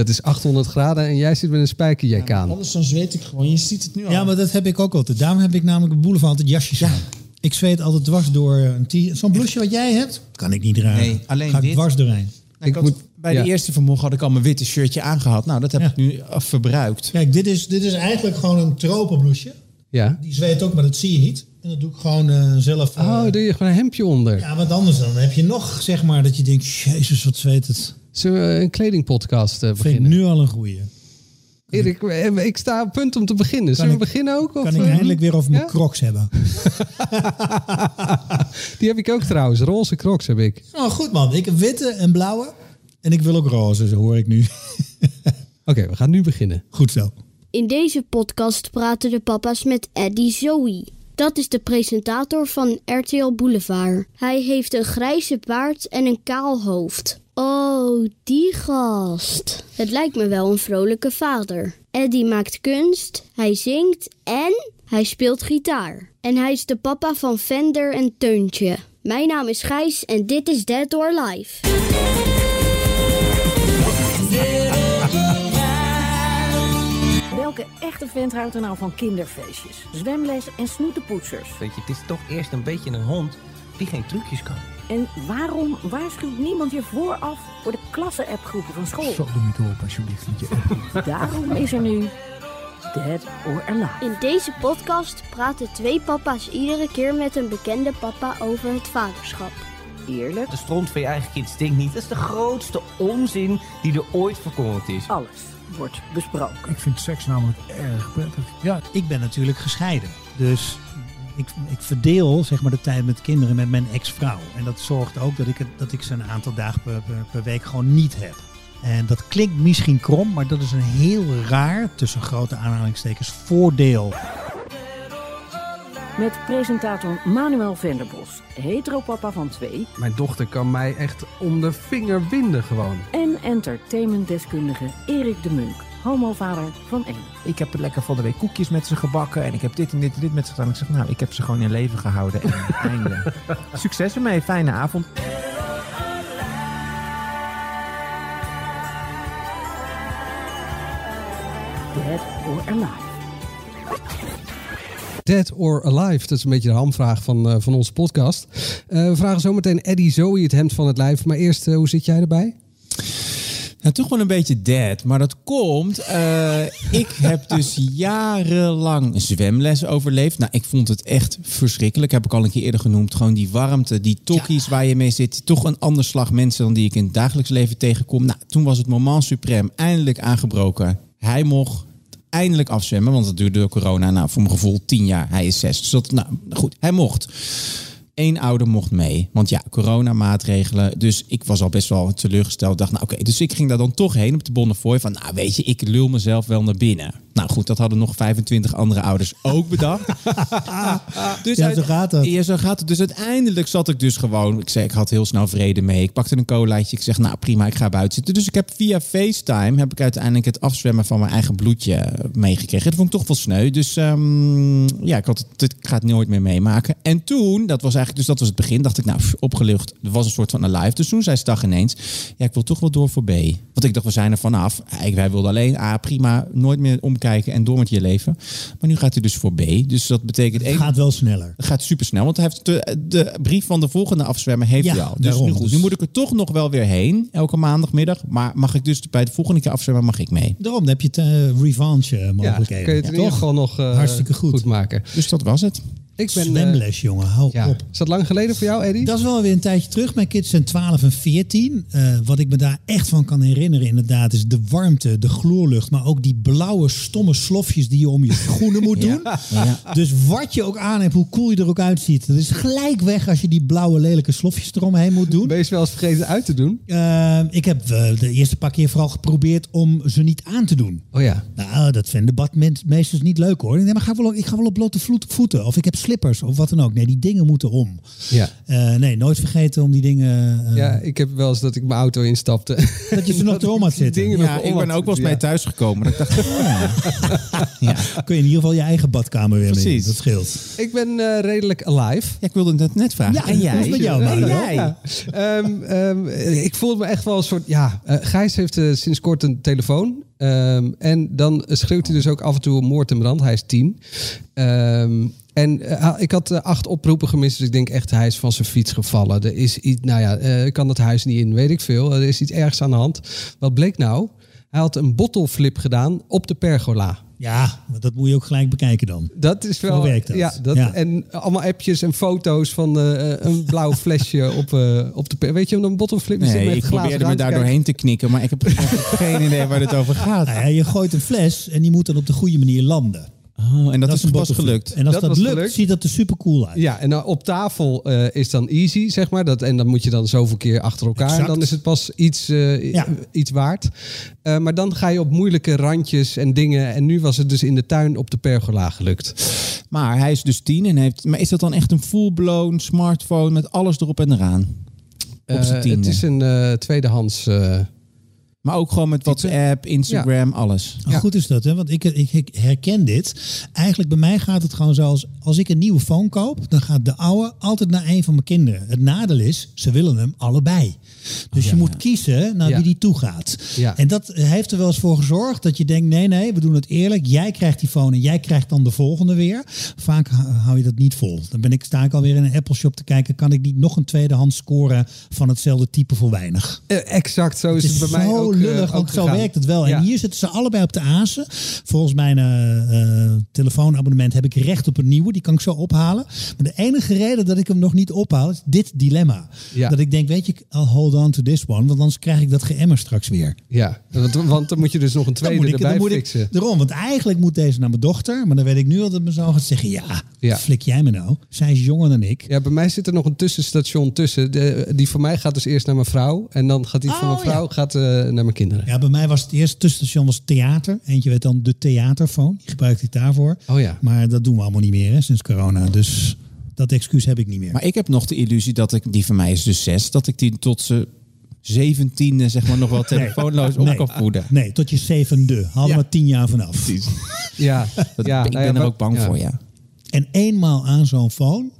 Het is 800 graden en jij zit met een spijkerjack aan. Anders dan zweet ik gewoon. Je ziet het nu al. Ja, maar dat heb ik ook altijd. Daarom heb ik namelijk op boulevard altijd jasjes aan. Ik zweet altijd dwars door een t Zo'n blouseje wat jij hebt, kan ik niet dragen. Nee, alleen Ga ik wit. dwars doorheen. ik had, moet- bij ja. de eerste vanmorgen had ik al mijn witte shirtje aangehad. Nou, dat heb Ja. ik nu eh, verbruikt. Kijk, dit is, dit is eigenlijk gewoon een tropenblouseje. Ja. Die zweet ook, maar dat zie je niet. En dat doe ik gewoon eh, zelf. eh, Oh, doe je gewoon een hemdje onder. Ja, want anders dan heb je nog, zeg maar, dat je denkt, jezus, wat zweet het. Zullen we een kledingpodcast eh, Vind ik beginnen? nu al een goeie. Erik, eh, ik sta op punt om te beginnen. Zullen we ik- beginnen ook? Of, Kan ik eh, eindelijk weer over mijn ja? crocs hebben. Die heb ik ook trouwens. Roze crocs heb ik. Nou, goed man. Ik heb witte en blauwe. En ik wil ook roze, zo hoor ik nu. Oké, we gaan nu beginnen. Goed zo. In deze podcast praten de papa's met Eddie Zoe. Dat is de presentator van RTL Boulevard. Hij heeft een grijze baard en een kaal hoofd. Oh, die gast. Het lijkt me wel een vrolijke vader. Eddie maakt kunst, hij zingt en hij speelt gitaar. En hij is de papa van Vender en Teuntje. Mijn naam is Gijs en dit is Dead or Alive. Welke echte vent houdt er nou van kinderfeestjes, zwemles en snoetenpoetsers? Weet je, het is toch eerst een beetje een hond die geen trucjes kan. En waarom waarschuwt niemand je vooraf voor de klasse-appgroepen van school? doe niet op, alsjeblieft. Daarom is er nu Dead or Alive. In deze podcast praten twee papa's iedere keer met een bekende papa over het vaderschap. Eerlijk, De stront van je eigen kind stinkt niet. Dat is de grootste onzin die er ooit voorkomen is. alles wordt besproken. Ik vind seks namelijk erg prettig. Ja, ik ben natuurlijk gescheiden. Dus ik, ik verdeel zeg maar, de tijd met kinderen met mijn ex-vrouw. En dat zorgt ook dat ik, het, dat ik ze een aantal dagen per, per, per week gewoon niet heb. En dat klinkt misschien krom, maar dat is een heel raar, tussen grote aanhalingstekens, voordeel. Met presentator Manuel Venderbos, heteropapa van twee... Mijn dochter kan mij echt om de vinger winden gewoon. en entertainmentdeskundige Erik de Munk, homovader van één. Ik heb lekker van de week koekjes met ze gebakken. En ik heb dit en dit en dit met ze gedaan. Ik zeg, nou, ik heb ze gewoon in leven gehouden. En einde. Succes ermee. Fijne avond. Dead or Alive. Dead or Alive, dat is een beetje de hamvraag van, eh, van onze podcast. Eh, we vragen zometeen Eddie Zoe het hemd van het lijf. Maar eerst, eh, hoe zit jij erbij? Nou, toch wel een beetje dead. Maar dat komt. eh, ik heb dus jarenlang zwemles overleefd. Nou, ik vond het echt verschrikkelijk. Heb ik al een keer eerder genoemd. Gewoon die warmte, die tokkies waar je mee zit. Toch een ander slag mensen dan die ik in het dagelijks leven tegenkom. Nou, toen was het moment suprem eindelijk aangebroken. Hij mocht eindelijk afzwemmen. Want dat duurde door corona. Nou, voor mijn gevoel tien jaar. Hij is zes. Dus dat, nou goed, hij mocht. Eén ouder mocht mee. Want ja, coronamaatregelen. Dus ik was al best wel teleurgesteld. Dacht, nou oké, dus ik ging daar dan toch heen op de Bonnefoy. Van, nou weet je, ik lul mezelf wel naar binnen. Nou goed, dat hadden nog 25 andere ouders ook bedacht. dus Ja, zo gaat het. Ja, zo gaat het. Dus uiteindelijk zat ik dus gewoon... Ik zei, ik had heel snel vrede mee. Ik pakte een colaatje. Ik zeg, nou prima, ik ga buiten zitten. Dus ik heb via FaceTime... heb ik uiteindelijk het afzwemmen van mijn eigen bloedje meegekregen. Dat vond ik toch wel sneu. Dus ehm, ja, ik, had het, ik ga het nooit meer meemaken. En toen, dat was eigenlijk... Dus dat was het begin. Dacht ik, nou, pff, opgelucht. Er was een soort van een live. Dus toen zei Stag ineens... Ja, ik wil toch wel door voor B. Want ik dacht, we zijn er vanaf. Wij wilden alleen A, prima, nooit meer omkijken en door met je leven. Maar nu gaat hij dus voor B. Dus dat betekent... Het gaat wel sneller. het gaat super snel, want hij heeft de, de brief van de volgende afzwemmer heeft Ja, hij al. Dus daarom. nu goed. Dus- Nu moet ik er toch nog wel weer heen, elke maandagmiddag. Maar mag ik dus bij de volgende keer afzwemmen, mag ik mee. Daarom heb je het, eh, revanche Ja, mogelijkheden. kun je het Toch? geval nog eh, Hartstikke goed. maken. Dus dat was het. Ik ben, eh, Zwemles, jongen, hou ja. op. Is dat lang geleden voor jou, Eddie? Dat is wel weer een tijdje terug. Mijn kids zijn 12 en 14. Eh, wat ik me daar echt van kan herinneren, inderdaad, is de warmte, de gloorlucht. Maar ook die blauwe, stomme slofjes die je om je schoenen moet doen. Dus wat je ook aan hebt, hoe cool je er ook uitziet. Dat is gelijk weg als je die blauwe, lelijke slofjes eromheen moet doen. Ben je wel eens vergeten uit te doen? Eh, ik heb eh, de eerste paar keer vooral geprobeerd om ze niet aan te doen. Oh ja. Nou, dat vinden badmeesters niet leuk hoor. Nee, maar ga wel, ik ga wel op blote voeten. Of ik heb slippers of wat dan ook. Nee, die dingen moeten om. Ja. Eh, nee, nooit vergeten om die dingen... eh, Ja, ik heb wel eens dat ik mijn auto instapte. Dat je ze nog erom had zitten. dingen Ja, ik ben ook wel eens zitten, mee thuisgekomen. Dat ik dacht, ja. Kun je in ieder geval je eigen badkamer weer. Precies. Dat scheelt. ja. Ik ben eh, redelijk alive. Ja, ik wilde het net vragen. Ja, en hoe jij? met jou, en jij? Ja. Ehm, ehm, ik voelde me echt wel een soort... Ja, eh, Gijs heeft eh, sinds kort een telefoon. Ehm, en dan schreeuwt hij dus ook af en toe moord en brand. Hij is tien. Ehm, en eh, ik had eh, acht oproepen gemist. Dus ik denk echt, hij is van zijn fiets gevallen. Er is iets... Nou ja, eh, ik kan het huis niet in, weet ik veel. Er is iets ergs aan de hand. Wat bleek nou? Hij had een bottleflip gedaan op de pergola. Ja, maar dat moet je ook gelijk bekijken dan. Dat is wel. Zo werkt dat. Ja, dat Ja. En allemaal appjes en foto's van eh, een blauw flesje op, eh, op de. Weet je, een bottleflip. Nee, ik probeerde me daar doorheen te knikken, maar ik heb geen idee waar het over gaat. Nou ja, je gooit een fles en die moet dan op de goede manier landen. Oh, en dat, is een pas gelukt. En als Dat lukt, gelukt. ziet dat er super cool uit. Ja, en dan op tafel eh, is dan easy, zeg maar. Dat, en dan moet je dan zoveel keer achter elkaar. En dan is het pas iets, eh, Ja. iets waard. Eh, maar dan ga je op moeilijke randjes en dingen. En nu was het dus in de tuin op de pergola gelukt. Maar hij is dus tien en heeft. Maar is dat dan echt een full-blown smartphone met alles erop en eraan? Op het is een eh, tweedehands. Maar ook gewoon met WhatsApp, Instagram, alles. Nou, Goed is dat, hè? want ik, ik, herken dit. Eigenlijk bij mij gaat het gewoon zoals als ik een nieuwe phone koop, dan gaat de oude altijd naar een van mijn kinderen. Het nadeel is, ze willen hem allebei. Dus je moet kiezen naar wie die toe gaat. En dat heeft er wel eens voor gezorgd dat je denkt, nee, nee, we doen het eerlijk. Jij krijgt die phone en jij krijgt dan de volgende weer. Vaak hou je dat niet vol. Dan ben ik, sta ik alweer in een Apple shop te kijken, kan ik niet nog een tweedehands scoren van hetzelfde type voor weinig? eh, exact, zo is Het het, is bij mij zo ook. eh, lullig, ook want zo werkt het wel. En hier zitten ze allebei op de azen. Volgens mijn eh, eh, telefoonabonnement heb ik recht op een nieuwe. Die kan ik zo ophalen. Maar de enige reden dat ik hem nog niet ophaal is dit dilemma. Dat ik denk, weet je, I'll hold on to this one. Want anders krijg ik dat geëmmer straks weer. Ja, want, want dan moet je dus nog een Dan tweede ik, erbij dan fixen. ik erom. Want eigenlijk moet deze naar mijn dochter. Maar dan weet ik nu al dat mijn zoon gaat zeggen, ja, Ja. flik jij me nou? Zij is jonger dan ik. Ja, bij mij zit er nog een tussenstation tussen. De, die van mij gaat dus eerst naar mijn vrouw. En dan gaat die van Oh, mijn vrouw gaat, eh, naar mijn kinderen. Ja, bij mij was het eerste tussenstation was theater. Eentje werd dan de theaterfoon. Die gebruikte ik daarvoor. Oh ja. Maar dat doen we allemaal niet meer hè, sinds corona. Dus dat excuus heb ik niet meer. Maar ik heb nog de illusie dat ik, die van mij is dus zes, dat ik die tot ze zeventiende zeg maar nog wel telefoonloos op Nee. kan voeden. Nee, tot je zevende. Haal er Ja. maar tien jaar vanaf. Ja, Dat, ja, ik nou ja, ben er wat- ook bang ja. voor, ja. En eenmaal aan zo'n phone.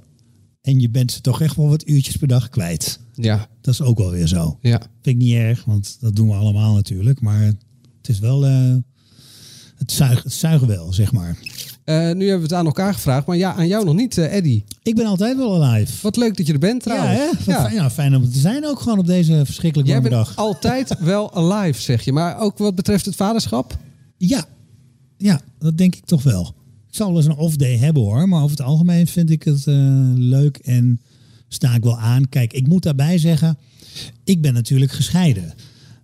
En je bent ze toch echt wel wat uurtjes per dag kwijt. Ja, Dat is ook wel weer zo. ja. Vind ik niet erg, want dat doen we allemaal natuurlijk. Maar het is wel... eh, het, zuigt, het zuigen wel, zeg maar. Eh, nu hebben we het aan elkaar gevraagd, maar ja, aan jou nog niet, eh Eddy. Ik ben altijd wel alive. Wat leuk dat je er bent Ja, trouwens. hè? Wat Fijn, ja, fijn om te zijn ook gewoon op deze verschrikkelijke Jij warme bent dag. altijd wel alive, zeg je. Maar ook wat betreft het vaderschap? Ja. ja, dat denk ik toch wel. Ik zal wel eens een off-day hebben hoor. Maar over het algemeen vind ik het eh, leuk en sta ik wel aan. Kijk, ik moet daarbij zeggen, ik ben natuurlijk gescheiden.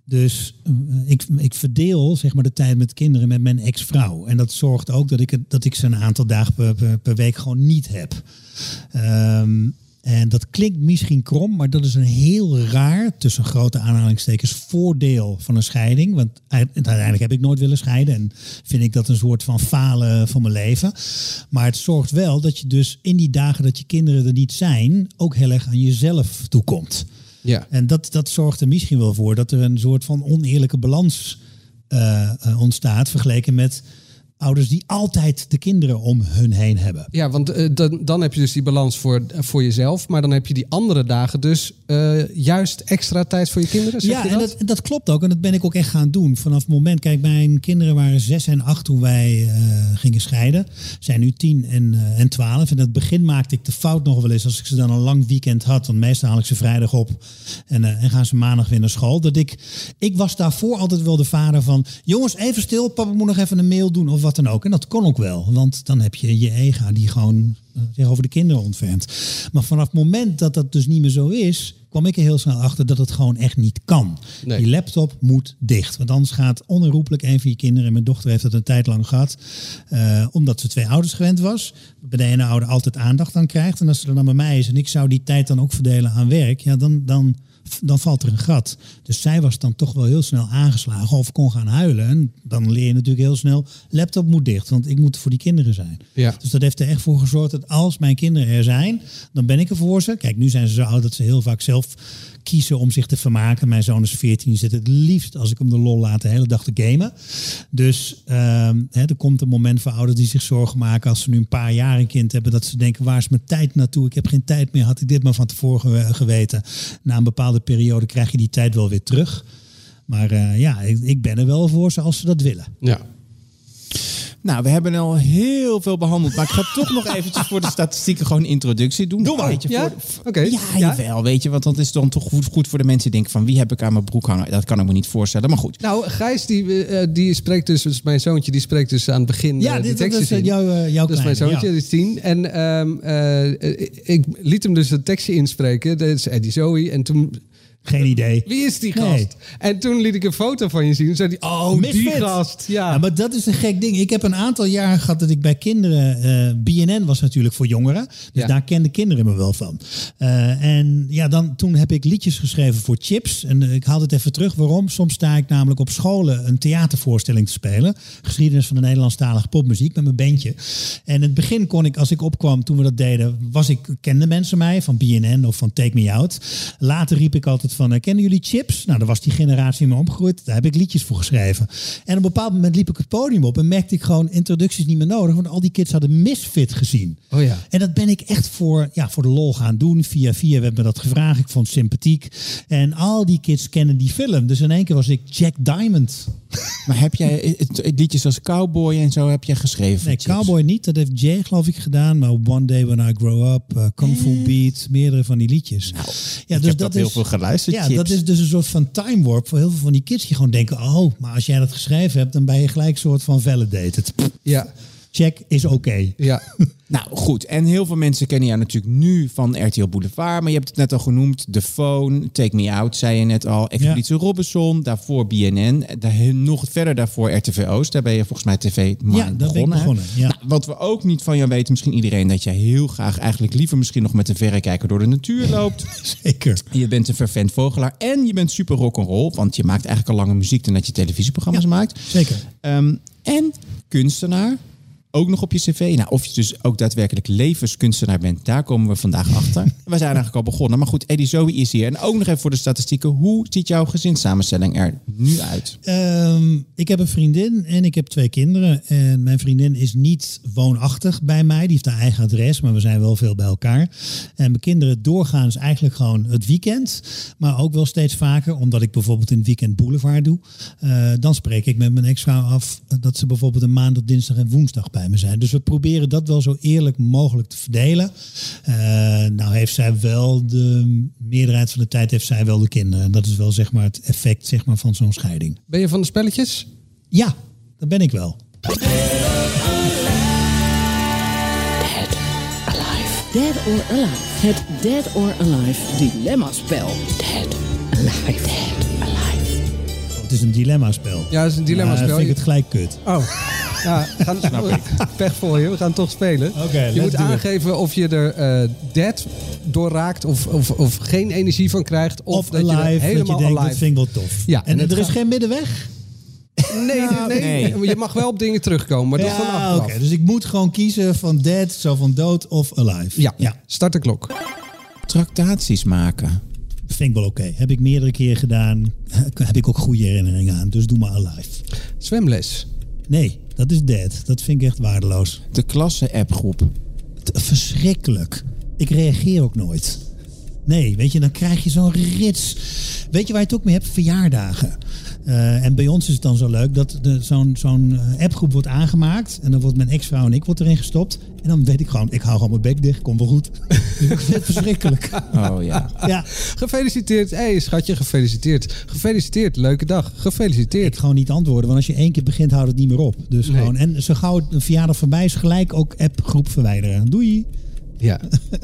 Dus eh, ik, ik verdeel zeg maar, de tijd met kinderen met mijn ex-vrouw. En dat zorgt ook dat ik, dat ik ze een aantal dagen per week gewoon niet heb. Ehm, en dat klinkt misschien krom, maar dat is een heel raar, tussen grote aanhalingstekens, voordeel van een scheiding. Want uiteindelijk heb ik nooit willen scheiden en vind ik dat een soort van falen van mijn leven. Maar het zorgt wel dat je dus in die dagen dat je kinderen er niet zijn, ook heel erg aan jezelf toekomt. Ja. En dat, dat zorgt er misschien wel voor dat er een soort van oneerlijke balans eh, eh, ontstaat, vergeleken met ouders die altijd de kinderen om hun heen hebben. Ja, want eh, dan, dan heb je dus die balans voor, voor jezelf. Maar dan heb je die andere dagen dus eh, juist extra tijd voor je kinderen. Zeg ja, je en dat? dat, en klopt ook. En dat ben ik ook echt gaan doen. Vanaf het moment, kijk, mijn kinderen waren zes en acht toen wij eh, gingen scheiden. Zijn nu tien en, eh, en twaalf. In het begin maakte ik de fout nog wel eens als ik ze dan een lang weekend had. Want meestal haal ik ze vrijdag op en, eh, en gaan ze maandag weer naar school. Dat ik, ik was daarvoor altijd wel de vader van, jongens, even stil. Papa moet nog even een mail doen of wat dan ook. En dat kon ook wel, want dan heb je je ega die gewoon zich over de kinderen ontfermt. Maar vanaf het moment dat dat dus niet meer zo is, kwam ik er heel snel achter dat het gewoon echt niet kan. Nee. Die laptop moet dicht, want anders gaat onherroepelijk een van je kinderen, en mijn dochter heeft dat een tijd lang gehad, uh, omdat ze twee ouders gewend was, bij de ene ouder altijd aandacht aan krijgt. En als ze er dan bij mij is en ik zou die tijd dan ook verdelen aan werk, ja, dan, dan dan valt er een gat. Dus zij was dan toch wel heel snel aangeslagen of kon gaan huilen. En dan leer je natuurlijk heel snel, laptop moet dicht, want ik moet voor die kinderen zijn. Ja. Dus dat heeft er echt voor gezorgd dat als mijn kinderen er zijn, dan ben ik er voor ze. Kijk, nu zijn ze zo oud dat ze heel vaak zelf kiezen om zich te vermaken. Mijn zoon is 14, zit het liefst als ik hem de lol laat de hele dag te gamen. Dus hè, er komt een moment voor ouders die zich zorgen maken als ze nu een paar jaar een kind hebben, dat ze denken, waar is mijn tijd naartoe? Ik heb geen tijd meer, had ik dit maar van tevoren geweten. Na een bepaalde periode krijg je die tijd wel weer terug. Maar uh, ja, ik, ik, ben er wel voor ze als ze dat willen. Ja. Nou, we hebben al heel veel behandeld. Maar ik ga toch nog eventjes voor de statistieken gewoon een introductie doen. Doe maar. Weet je, Ja? voor. Ja, Ja? jawel. Weet je, want dat is dan toch goed, goed voor de mensen die denken van... wie heb ik aan mijn broek hangen? Dat kan ik me niet voorstellen, maar goed. Nou, Gijs die, eh, die spreekt dus, dus mijn zoontje, die spreekt dus aan het begin Ja, eh, die dit, dat is uh, jouw, jouw Dat is mijn kleine, zoontje, ja. die is tien. En ehm, eh, ik liet hem dus het tekstje inspreken. Dat is Eddie Zoe. En toen, Geen idee. wie is die Nee. gast? En toen liet ik een foto van je zien. En zei hij, oh, die gast. Ja. Ja, maar dat is een gek ding. Ik heb een aantal jaren gehad dat ik bij kinderen... eh, BNN was natuurlijk voor jongeren. Dus Ja. daar kenden kinderen me wel van. Eh, en ja, dan, toen heb ik liedjes geschreven voor Chips. En eh, ik haal het even terug. Waarom? Soms sta ik namelijk op scholen een theatervoorstelling te spelen. Geschiedenis van de Nederlandstalige popmuziek met mijn bandje. En in het begin kon ik, als ik opkwam toen we dat deden... Was ik, kenden mensen mij van BNN of van Take Me Out. Later riep ik altijd van, eh, kennen jullie Chips? Nou, daar was die generatie mee opgegroeid. Daar heb ik liedjes voor geschreven. En op een bepaald moment liep ik het podium op en merkte ik gewoon introducties niet meer nodig. Want al die kids hadden Misfit gezien. Oh ja. En dat ben ik echt voor, ja, voor de lol gaan doen. Via via werd me dat gevraagd. Ik vond het sympathiek. En al die kids kennen die film. Dus in één keer was ik Jack Diamond. Maar heb jij eh, eh, liedjes als Cowboy en zo heb jij geschreven? Nee, Chips? Cowboy niet. Dat heeft Jay geloof ik gedaan. Maar One Day When I Grow Up, uh, Kung Fu Beat, meerdere van die liedjes. Nou, ja, ik heb dat heel veel geluisterd, Ja, Chips. dat is dus een soort van time warp voor heel veel van die kids die gewoon denken: oh, maar als jij dat geschreven hebt, dan ben je gelijk een soort van validated. Ja. Check is oké. Ja. Nou goed, en heel veel mensen kennen jou natuurlijk nu van RTL Boulevard. Maar je hebt het net al genoemd. The Phone, Take Me Out, zei je net al. Expeditie Robinson, daarvoor BNN. Daar, nog verder daarvoor RTV Oost. Daar ben je volgens mij TV Ja, daar ben ik begonnen. begonnen, ja. Nou, wat we ook niet van jou weten, misschien iedereen... dat jij heel graag eigenlijk liever misschien nog met een verrekijker door de natuur loopt. Zeker. Je bent een vervent vogelaar en je bent super rock'n'roll. Want je maakt eigenlijk al lange muziek dan dat je televisieprogramma's maakt. Zeker. Ehm, en kunstenaar. Ook nog op je cv. Nou, of je dus ook daadwerkelijk levenskunstenaar bent, daar komen we vandaag achter. we zijn eigenlijk al begonnen. Maar goed, Eddie Zoe is hier. En ook nog even voor de statistieken. Hoe ziet jouw gezinssamenstelling er nu uit? Ehm, ik heb een vriendin en ik heb twee kinderen. En mijn vriendin is niet woonachtig bij mij. Die heeft haar eigen adres, maar we zijn wel veel bij elkaar. En mijn kinderen doorgaans eigenlijk gewoon het weekend. Maar ook wel steeds vaker, omdat ik bijvoorbeeld in het weekend boulevard doe. eh, dan spreek ik met mijn ex-vrouw af dat ze bijvoorbeeld een maandag, dinsdag en woensdag bij me zijn. Dus we proberen dat wel zo eerlijk mogelijk te verdelen. Eh, nou heeft zij wel de meerderheid van de tijd heeft zij wel de kinderen. En dat is wel zeg maar het effect zeg maar, van zo'n scheiding. Ben je van de spelletjes? Ja, dat ben ik wel. Dead or Alive. Het Dead or Alive dilemma-spel. Dead, alive, dead, alive. Het is een dilemma-spel. Ja, dat is een dilemma-spel. Vind ik het gelijk kut. Oh. Ja, gaan, pech voor je. We gaan toch spelen. Oké, je moet it. aangeven of je er eh dead door raakt of, of, of geen energie van krijgt. Of, Of dat je er alive, dat je helemaal denkt, alive... dat vind ik wel tof. Ja, en en het er is geen middenweg? Nee, nee, nee, Je mag wel op dingen terugkomen, maar dat is Ja, achteraf. oké. Dus ik moet gewoon kiezen van dead, zo van dood of alive. Ja, ja. start de klok. Tractaties maken. Vind ik wel oké. Heb ik meerdere keren gedaan. Heb ik ook goede herinneringen aan. Dus doe maar alive. Zwemles. Nee, dat is dead. Dat vind ik echt waardeloos. De klasse-appgroep. Verschrikkelijk. Ik reageer ook nooit. Nee, weet je, dan krijg je zo'n rits. Weet je waar je het ook mee hebt? Verjaardagen. Eh, en bij ons is het dan zo leuk dat zo'n zo'n eh, appgroep wordt aangemaakt. En dan wordt mijn ex-vrouw en ik wordt erin gestopt. En dan weet ik gewoon, ik hou gewoon mijn bek dicht, komt wel goed. Ik vind het verschrikkelijk. Oh ja. Ja, Gefeliciteerd. Hé, hey, schatje, gefeliciteerd. Gefeliciteerd. Leuke dag. Gefeliciteerd. ik gewoon niet antwoorden. Want als je één keer begint, houdt het niet meer op. Dus Nee. gewoon, en zo gauw een verjaardag voorbij is, gelijk ook appgroep verwijderen. Doei. Ja,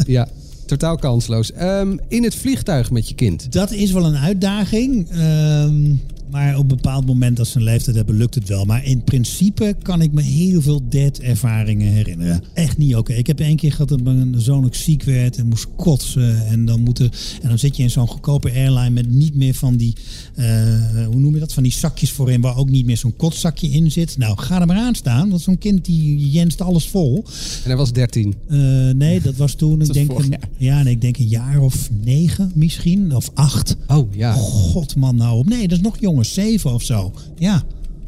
ja. Totaal kansloos. Ehm, in het vliegtuig met je kind. Dat is wel een uitdaging. ehm, maar op een bepaald moment als ze een leeftijd hebben, lukt het wel. Maar in principe kan ik me heel veel dead-ervaringen herinneren. Echt niet oké. Ik heb één keer gehad dat mijn zoon ook ziek werd en moest kotsen. En dan, moeten, en dan zit je in zo'n goedkope airline met niet meer van die, eh, hoe noem je dat, van die zakjes voorin waar ook niet meer zo'n kotzakje in zit. Nou, ga er maar aan staan, want zo'n kind die jenst alles vol. En hij was 13. Eh, nee, dat was toen, ik denk, een, jaar. ja, nee, ik denk een jaar of negen misschien, of acht. Oh ja. God man, nou op. Nee, dat is nog jonger, zeven of zo. Ja.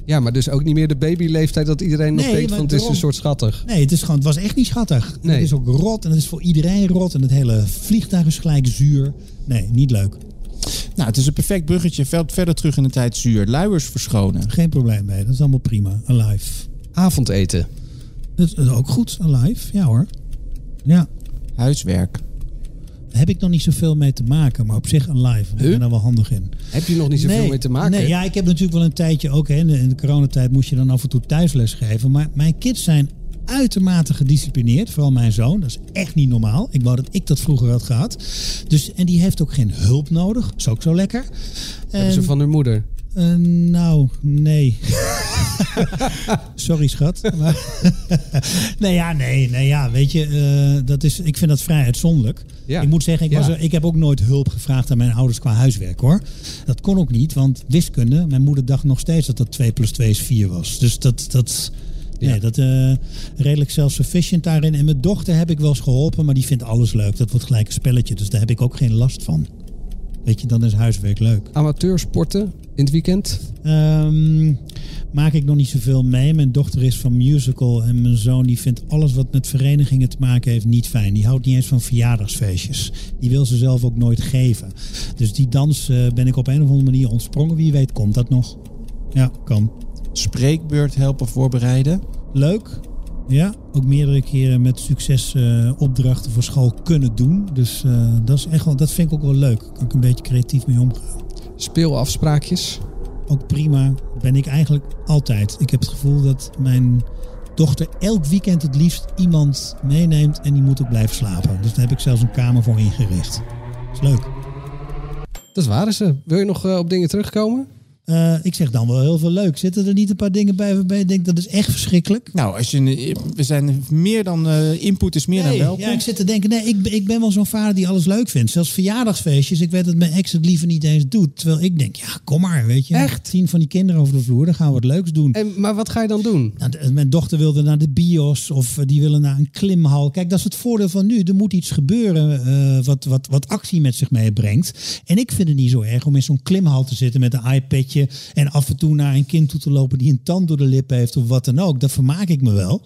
Ja, maar dus ook niet meer de babyleeftijd dat iedereen nog Nee, denkt van het is een soort schattig. Nee, het, is gewoon, het was echt niet schattig. Nee. Het is ook rot en het is voor iedereen rot. En het hele vliegtuig is gelijk zuur. Nee, niet leuk. Nou, het is een perfect bruggetje. Veld verder terug in de tijd zuur. Luiers verschonen. Geen probleem mee. Dat is allemaal prima. Alive. Avondeten. Dat is ook goed. Alive. Ja hoor. Ja. Huiswerk. Daar heb ik nog niet zoveel mee te maken. Maar op zich alive. Ik Huh? ben er wel handig in. Heb je nog niet zoveel mee te maken? Nee, ja, ik heb natuurlijk wel een tijdje ook. Hè, in, de, in de coronatijd moest je dan af en toe thuisles geven. Maar mijn kids zijn uitermate gedisciplineerd. Vooral mijn zoon. Dat is echt niet normaal. Ik wou dat ik dat vroeger had gehad. Dus, en die heeft ook geen hulp nodig. Is ook zo lekker. Hebben ze En, van hun moeder? eh, nou, nee. Sorry, schat. Maar, nee, ja, nee, nee, ja, weet je, eh, dat is, ik vind dat vrij uitzonderlijk. Ja. Ik moet zeggen, ik, Ja. was er, ik heb ook nooit hulp gevraagd aan mijn ouders qua huiswerk, hoor. Dat kon ook niet, want wiskunde, mijn moeder dacht nog steeds dat dat 2 plus 2 is 4 was. Dus dat, dat, Ja. nee, dat eh, redelijk self-sufficient daarin. En mijn dochter heb ik wel eens geholpen, maar die vindt alles leuk. Dat wordt gelijk een spelletje, dus daar heb ik ook geen last van. Weet je, dan is huiswerk leuk. Amateursporten in het weekend? Ehm, maak ik nog niet zoveel mee. Mijn dochter is van musical en mijn zoon die vindt alles wat met verenigingen te maken heeft niet fijn. Die houdt niet eens van verjaardagsfeestjes. Die wil ze zelf ook nooit geven. Dus die dans eh, ben ik op een of andere manier ontsprongen. Wie weet komt dat nog. Ja, kan. Spreekbeurt helpen voorbereiden. Leuk. Ja, ook meerdere keren met succes eh, opdrachten voor school kunnen doen. Dus eh, dat, is echt wel, dat vind ik ook wel leuk. Kan ik een beetje creatief mee omgaan. Speelafspraakjes? ook prima. Ben ik eigenlijk altijd. Ik heb het gevoel dat mijn dochter elk weekend het liefst iemand meeneemt en die moet ook blijven slapen. Dus daar heb ik zelfs een kamer voor ingericht. is leuk. Dat waren ze. Wil je nog eh, op dingen terugkomen? Eh, ik zeg dan wel heel veel leuk. Zitten er niet een paar dingen bij waarbij je denkt dat is echt verschrikkelijk? Nou, als je, we zijn meer dan eh, input is meer dan welkom. ja, ik zit te denken, nee, ik, ben- ik ben wel zo'n vader die alles leuk vindt. Zelfs verjaardagsfeestjes. Ik weet dat mijn ex het liever niet eens doet. Terwijl ik denk, ja, kom maar, weet je. Echt? Tien van die kinderen over de vloer, dan gaan we wat leuks doen. En, maar wat ga je dan doen? Nou, mijn dochter wilde naar de bios of eh, die willen naar een klimhal. Kijk, dat is het voordeel van nu. Er moet iets gebeuren wat, wat, wat actie met zich meebrengt. En ik vind het niet zo erg om in zo'n klimhal te zitten met een iPadje en af en toe naar een kind toe te lopen die een tand door de lip heeft of wat dan ook. Dat vermaak ik me wel.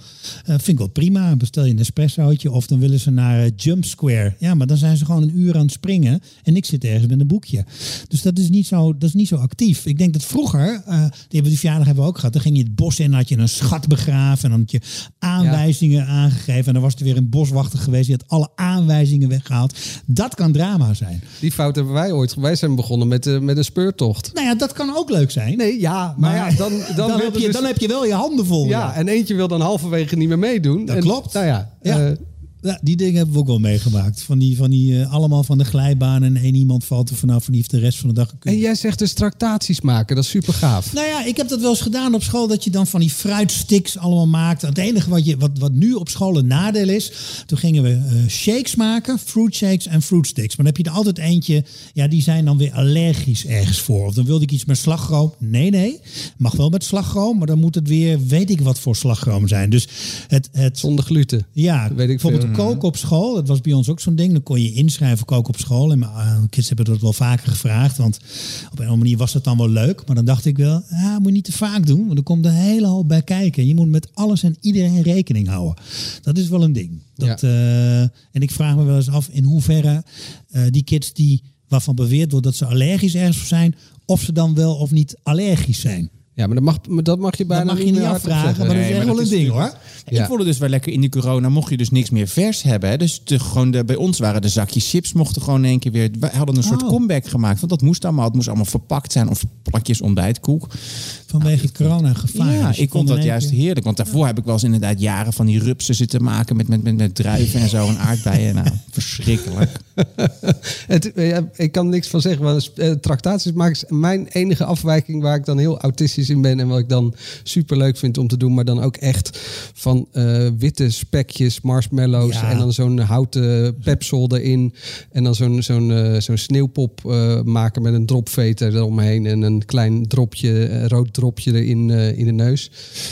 Eh, vind ik wel prima. Bestel je een espressootje of dan willen ze naar eh, Jump Square. Ja, maar dan zijn ze gewoon een uur aan het springen en ik zit ergens met een boekje. Dus dat is niet zo, dat is niet zo actief. Ik denk dat vroeger, eh, die, hebben, die verjaardag hebben we ook gehad, dan ging je het bos in en had je een schat begraven en dan had je aanwijzingen aangegeven en dan was er weer een boswachter geweest die had alle aanwijzingen weggehaald. Dat kan drama zijn. Die fout hebben wij ooit. Wij zijn begonnen met, met een speurtocht. Nou ja, dat kan ook leuk zijn. Nee, ja, maar, ja, dan, dan, dan, heb je, dus- dan heb je wel je handen vol. Ja, en eentje wil dan halverwege niet meer meedoen. Dat En- klopt. Nou ja, Ja. eh, Ja, die dingen hebben we ook wel meegemaakt. Van die, van die eh, allemaal van de glijbaan en één iemand valt er vanaf en die heeft de rest van de dag gekund. en jij zegt dus tractaties maken. Dat is super gaaf. Nou ja, ik heb dat wel eens gedaan op school, dat je dan van die fruitsticks allemaal maakt. Het enige wat, je, wat, wat nu op school een nadeel is, toen gingen we eh, shakes maken, fruit shakes en fruit sticks. Maar dan heb je er altijd eentje, ja, die zijn dan weer allergisch ergens voor. Of dan wilde ik iets met slagroom. Nee, nee, mag wel met slagroom, maar dan moet het weer, weet ik wat voor slagroom zijn. Dus het, het, Zonder gluten. ja, weet ik bijvoorbeeld veel. koken op school. Dat was bij ons ook zo'n ding. Dan kon je inschrijven koken op school. En mijn eh, kids hebben dat wel vaker gevraagd. Want op een of andere manier was dat dan wel leuk. Maar dan dacht ik wel, ja, moet je niet te vaak doen. Want er komt een hele hoop bij kijken. Je moet met alles en iedereen rekening houden. Dat is wel een ding. Dat, eh, en ik vraag me wel eens af in hoeverre eh, die kids die waarvan beweerd wordt dat ze allergisch ergens voor zijn, of ze dan wel of niet allergisch zijn. Ja, maar dat mag, maar dat mag je bijna Dat mag je niet afvragen, maar dat is echt wel een ding hoor. Ja. Ik vond het dus wel lekker in die corona. Mocht je dus niks meer vers hebben. Hè? Dus de, gewoon de, bij ons waren de zakjes chips mochten gewoon in één keer weer. We hadden een soort Oh. comeback gemaakt. Want dat moest allemaal. Het moest allemaal verpakt zijn. Of plakjes ontbijtkoek. Vanwege het corona-gevaar. ja, Dus ik vond dat juist keer- heerlijk. Want daarvoor heb ik wel eens inderdaad jaren van die rupsen zitten maken. Met, met, met, met druiven en zo. En aardbeien. Nou, verschrikkelijk. Het, eh, ja, ik kan niks van zeggen. Want uh, tractaties maken mijn enige afwijking waar ik dan heel autistisch in ben. En wat ik dan super leuk vind om te doen. Maar dan ook echt van eh, witte spekjes, marshmallows. Ja. En dan zo'n houten pepsol erin. En dan zo'n zo'n eh, zo'n sneeuwpop eh, maken met een dropveter eromheen. En een klein dropje, eh, rood dropje erin eh, in de neus.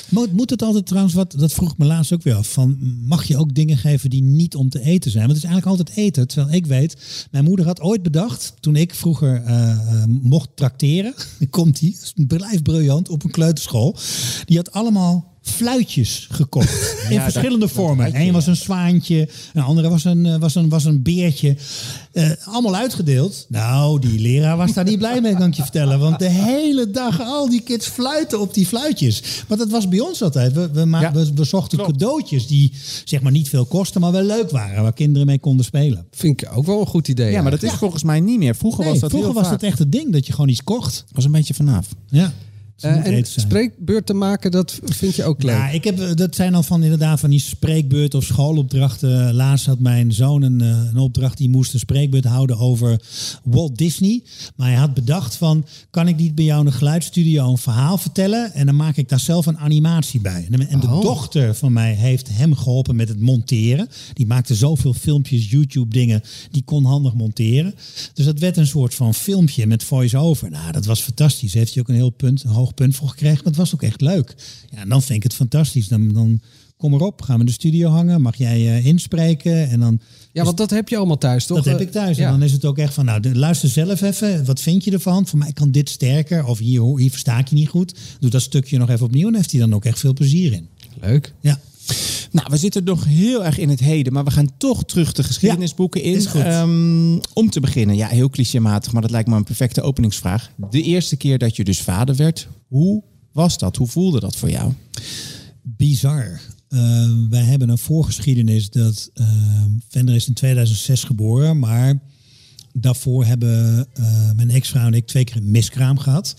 Moet, moet het altijd trouwens, wat, dat vroeg me laatst ook weer af, van mag je ook dingen geven die niet om te eten zijn? Want het is eigenlijk altijd eten. Terwijl ik weet, mijn moeder had ooit bedacht, toen ik vroeger eh, eh, mocht tracteren, komt die, blijft briljant, op een kleuterschool. Die had allemaal fluitjes gekocht. In Ja, verschillende dat- vormen. Eén was een zwaantje, een andere was een, eh, was een, was een beertje. Eh, allemaal uitgedeeld. Nou, die leraar was daar niet blij mee, kan ik je vertellen. Want de hele dag al die kids fluiten op die fluitjes. Want dat was bij ons altijd. We, we, Ja, we, we zochten klopt. cadeautjes die zeg maar niet veel kosten, maar wel leuk waren. Waar kinderen mee konden spelen. Vind ik ook wel een goed idee. Ja, maar dat is volgens mij niet meer. Vroeger Nee, was dat vroeger heel was vaak. dat echt het ding, dat je gewoon iets kocht. was een beetje vanaf. Ja. Moet en eten zijn. spreekbeurten maken, dat vind je ook leuk. Ja, ik heb, dat zijn dan van inderdaad van die spreekbeurten of schoolopdrachten. Laatst had mijn zoon een, eh, een opdracht, die moest een spreekbeurt houden over Walt Disney. Maar hij had bedacht van, kan ik niet bij jou in een geluidsstudio een verhaal vertellen? En dan maak ik daar zelf een animatie bij. En, en de Oh. dochter van mij heeft hem geholpen met het monteren. Die maakte zoveel filmpjes, YouTube dingen, die kon handig monteren. Dus dat werd een soort van filmpje met voice-over. Nou, dat was fantastisch. Heeft hij ook een heel punt, een hoog punt voor gekregen. Het was ook echt leuk. Ja, en dan vind ik het fantastisch. Dan, dan kom erop, gaan we de studio hangen. Mag jij eh, inspreken? En dan, Ja, want dat heb je allemaal thuis, toch? dat heb ik thuis. Ja. En dan is het ook echt van, nou, luister zelf even. Wat vind je ervan? Voor mij kan dit sterker. Of hier, hoor- hier versta ik je niet goed. Doe dat stukje nog even opnieuw. En heeft hij dan ook echt veel plezier in. Leuk. Ja. Nou, we zitten nog heel erg in het heden, maar we gaan toch terug de geschiedenisboeken in. is goed. Ehm, om te beginnen, ja, heel clichématig, maar dat lijkt me een perfecte openingsvraag. De eerste keer dat je dus vader werd, hoe was dat? Hoe voelde dat voor jou? bizar. Eh, wij hebben een voorgeschiedenis dat uh, Vender is in 2006 geboren, maar daarvoor hebben eh, mijn ex-vrouw en ik twee keer een miskraam gehad.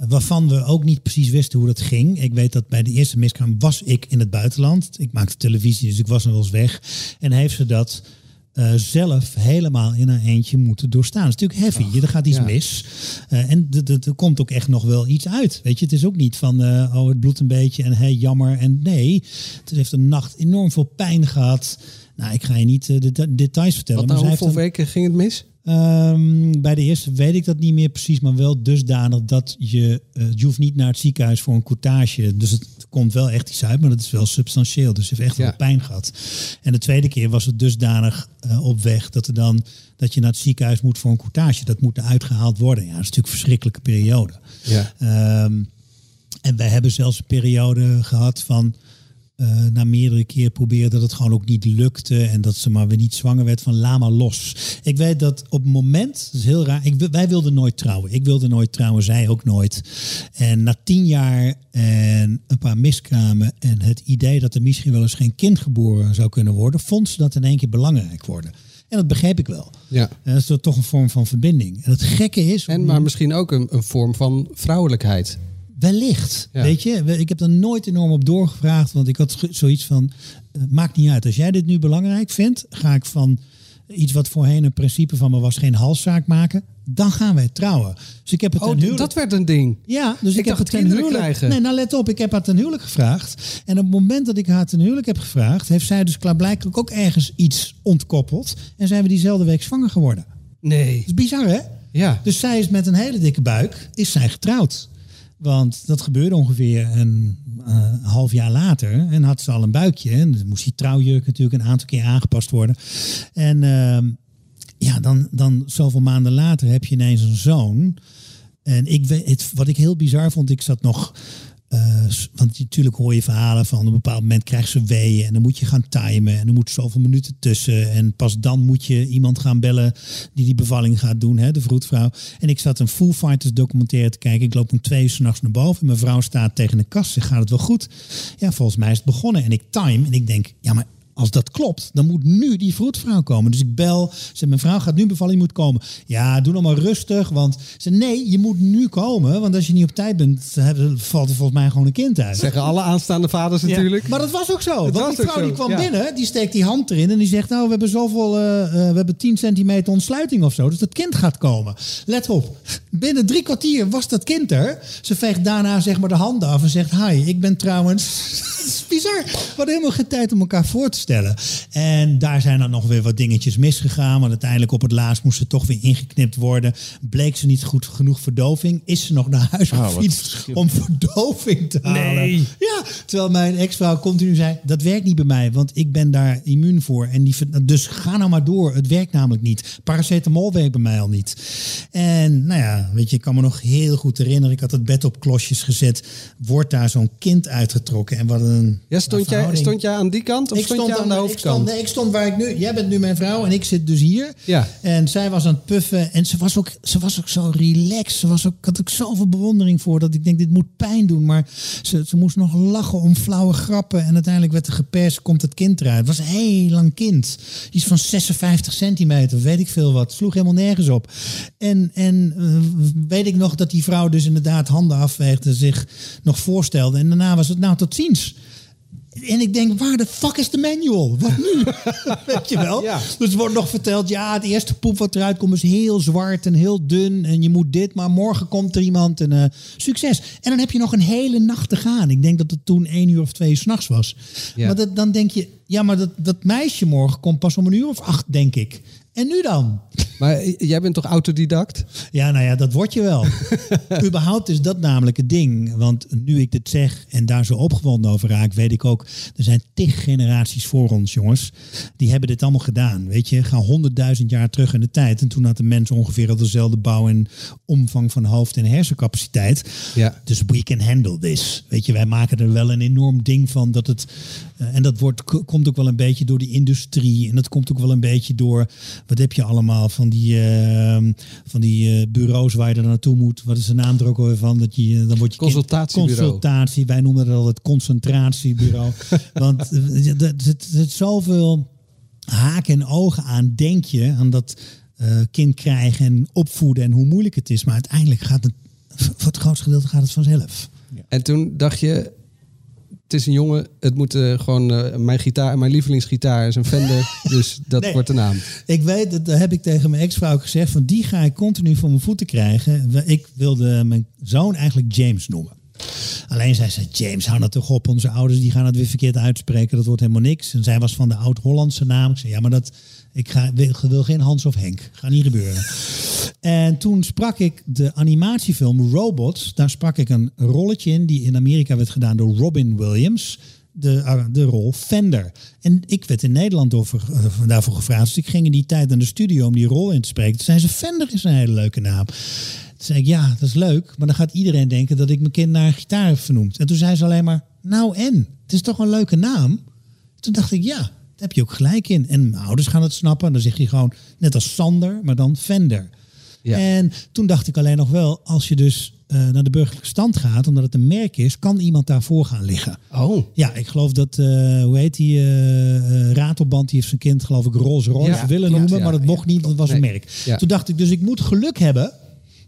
Eh, Waarvan we ook niet precies wisten hoe dat ging. Ik weet dat bij de eerste miskraam was ik in het buitenland. Ik maakte televisie, dus ik was nog wel eens weg. En heeft ze dat uh, zelf helemaal in haar eentje moeten doorstaan. Het is natuurlijk heavy. Oh, er gaat iets ja. mis. Uh, en er komt ook echt nog wel iets uit. Weet je, het is ook niet van, uh, oh, het bloedt een beetje en hey, jammer. En nee, het heeft een nacht enorm veel pijn gehad. Nou, ik ga je niet de, de details vertellen. Wat nou, hoeveel een... weken ging het mis? Um, bij de eerste weet ik dat niet meer precies, maar wel dusdanig dat je, uh, je hoeft niet naar het ziekenhuis voor een coutage. Dus het komt wel echt iets uit, maar dat is wel substantieel. Dus je heeft echt ja. wel pijn gehad. En de tweede keer was het dusdanig uh, op weg dat, er dan, dat je naar het ziekenhuis moet voor een coutage. Dat moet uitgehaald worden. Ja, dat is natuurlijk een verschrikkelijke periode. Ja. Um, en wij hebben zelfs een periode gehad van uh, na meerdere keer proberen dat het gewoon ook niet lukte. En dat ze maar weer niet zwanger werd van lama los. Ik weet dat op het moment, dat is heel raar. Ik, wij wilden nooit trouwen. Ik wilde nooit trouwen, zij ook nooit. En na tien jaar en een paar miskramen en het idee dat er misschien wel eens geen kind geboren zou kunnen worden, vond ze dat in één keer belangrijk worden. En dat begreep ik wel. Ja. En dat is toch een vorm van verbinding. En het gekke is. En maar misschien ook een, een vorm van vrouwelijkheid. Wellicht. Ja. Weet je, ik heb er nooit enorm op doorgevraagd, want ik had zoiets van: uh, maakt niet uit. Als jij dit nu belangrijk vindt, ga ik van iets wat voorheen een principe van me was geen halszaak maken. Dan gaan wij trouwen. Dus ik heb het oh, huwelijk... dat werd een ding. Ja, dus ik, ik heb het ten huwelijk krijgen. Nee, nou let op, ik heb haar ten huwelijk gevraagd. En op het moment dat ik haar ten huwelijk heb gevraagd, heeft zij dus klaarblijkelijk ook ergens iets ontkoppeld. En zijn we diezelfde week zwanger geworden. Nee. Dat is bizar, hè? Ja. Dus zij is met een hele dikke buik, is zij getrouwd. Want dat gebeurde ongeveer een uh, half jaar later. En had ze al een buikje. En dan moest die trouwjurk natuurlijk een aantal keer aangepast worden. En uh, ja, dan, dan zoveel maanden later heb je ineens een zoon. En ik weet, het, wat ik heel bizar vond, ik zat nog s- want natuurlijk hoor je verhalen van op een bepaald moment krijgt ze weeën en dan moet je gaan timen en er moet zoveel minuten tussen en pas dan moet je iemand gaan bellen die die bevalling gaat doen, hè, de vroedvrouw. En ik zat een Foo Fighters documentaire te kijken. Ik loop om twee uur s'nachts naar boven en mijn vrouw staat tegen de kast. Zegt, gaat het wel goed? Ja, volgens mij is het begonnen. En ik time en ik denk, ja maar als dat klopt, dan moet nu die vroedvrouw komen. Dus ik bel, zeg, mijn vrouw gaat nu bevallen, je moet komen. Ja, doe nog maar rustig, want ze nee, je moet nu komen, want als je niet op tijd bent, valt er volgens mij gewoon een kind uit. Zeggen alle aanstaande vaders natuurlijk. Maar dat was ook zo. Het want die vrouw die kwam ja. binnen, die steekt die hand erin en die zegt, nou, we hebben zoveel, eh, we hebben 10 centimeter ontsluiting of zo, dus dat kind gaat komen. Let op, binnen drie kwartier was dat kind er. Ze veegt daarna zeg maar de handen af en zegt, hi, ik ben trouwens... Het is bizar. We hadden helemaal geen tijd om elkaar voor te stellen. En daar zijn dan nog weer wat dingetjes misgegaan. Want uiteindelijk op het laatst moest ze toch weer ingeknipt worden. Bleek ze niet goed genoeg verdoving. Is ze nog naar huis Oh, gefietst om verdoving te halen. Nee. Ja, terwijl mijn ex-vrouw continu zei, dat werkt niet bij mij, want ik ben daar immuun voor. En die, dus ga nou maar door, het werkt namelijk niet. Paracetamol werkt bij mij al niet. En nou ja, weet je, ik kan me nog heel goed herinneren, ik had het bed op klosjes gezet, wordt daar zo'n kind uitgetrokken. En wat een Ja, stond, jij, stond jij aan die kant of Ik stond, aan de ik hoofdkant? stond, nee, ik stond waar ik nu. Jij bent nu mijn vrouw en ik zit dus hier. Ja. En zij was aan het puffen en ze was ook, ze was ook zo relaxed. Ze was ook, ik had ook zoveel bewondering voor dat ik denk dit moet pijn doen. Maar ze, ze moest nog lachen om flauwe grappen en uiteindelijk werd er geperst, komt het kind eruit. Het was een heel lang kind, iets van 56 centimeter, weet ik veel wat. Sloeg helemaal nergens op. En, en eh, weet ik nog dat die vrouw dus inderdaad handen afveegde, zich nog voorstelde en daarna was het nou tot ziens. En ik denk, waar de fuck is de manual? Wat nu? Weet je wel? Ja. Dus wordt nog verteld, ja, het eerste poep wat eruit komt is heel zwart en heel dun. En je moet dit, maar morgen komt er iemand en eh, succes. En dan heb je nog een hele nacht te gaan. Ik denk dat het toen één uur of twee s'nachts was. Ja. Maar dat, dan denk je, ja, maar dat, dat meisje morgen komt pas om een uur of acht, denk ik. En nu dan? Maar jij bent toch autodidact? Ja, nou ja, dat word je wel. Überhaupt is dat namelijk het ding. Want nu ik dit zeg en daar zo opgewonden over raak, weet ik ook, er zijn tig generaties voor ons, jongens. Die hebben dit allemaal gedaan. Weet je, ga honderdduizend jaar terug in de tijd. En toen had de mens ongeveer al dezelfde bouw en omvang van hoofd en hersencapaciteit. Ja. Dus we can handle this. Weet je, wij maken er wel een enorm ding van dat het. Eh, en dat wordt, komt ook wel een beetje door die industrie. En dat komt ook wel een beetje door. Wat heb je allemaal van die, eh, van die eh, bureaus waar je er naartoe moet? Wat is de naam er ook alweer van? Dat je, dan word je Consultatiebureau. Consultatie. Wij noemen dat al het concentratiebureau. Want eh, er zit, zoveel haken en ogen aan, denk je, aan dat eh, kind krijgen en opvoeden en hoe moeilijk het is. Maar uiteindelijk gaat het, voor het grootste gedeelte gaat het vanzelf. En toen dacht je, het is een jongen, het moet eh, gewoon eh, mijn gitaar, mijn lievelingsgitaar is een Fender, dus dat Nee. wordt de naam. Ik weet, dat heb ik tegen mijn ex-vrouw gezegd, van die ga ik continu voor mijn voeten krijgen. Ik wilde mijn zoon eigenlijk James noemen. Alleen zij zei, James, hou dat toch op. Onze ouders die gaan het weer verkeerd uitspreken. Dat wordt helemaal niks. En zij was van de oud-Hollandse naam. Ik zei, ja, maar dat, ik ga, wil, wil geen Hans of Henk. Gaat niet gebeuren. En toen sprak ik de animatiefilm Robots. Daar sprak ik een rolletje in die in Amerika werd gedaan door Robin Williams. De, uh, de rol Fender. En ik werd in Nederland uh, daarvoor gevraagd. Dus ik ging in die tijd naar de studio om die rol in te spreken. Toen zei ze, Fender is een hele leuke naam. Toen zei ik, ja, dat is leuk. Maar dan gaat iedereen denken dat ik mijn kind naar gitaar heb vernoemd. En toen zei ze alleen maar, nou en? Het is toch een leuke naam? Toen dacht ik, ja, daar heb je ook gelijk in. En mijn ouders gaan het snappen. Dan zeg je gewoon, net als Sander, maar dan Fender. Ja. En toen dacht ik alleen nog wel, als je dus uh, naar de burgerlijke stand gaat, omdat het een merk is, kan iemand daarvoor gaan liggen. Oh. Ja, ik geloof dat, uh, hoe heet die, uh, Ratelband, die heeft zijn kind geloof ik Rolls Royce Ja, willen noemen, ja, maar dat mocht niet, want het was Nee. een merk. Toen dacht ik, dus ik moet geluk hebben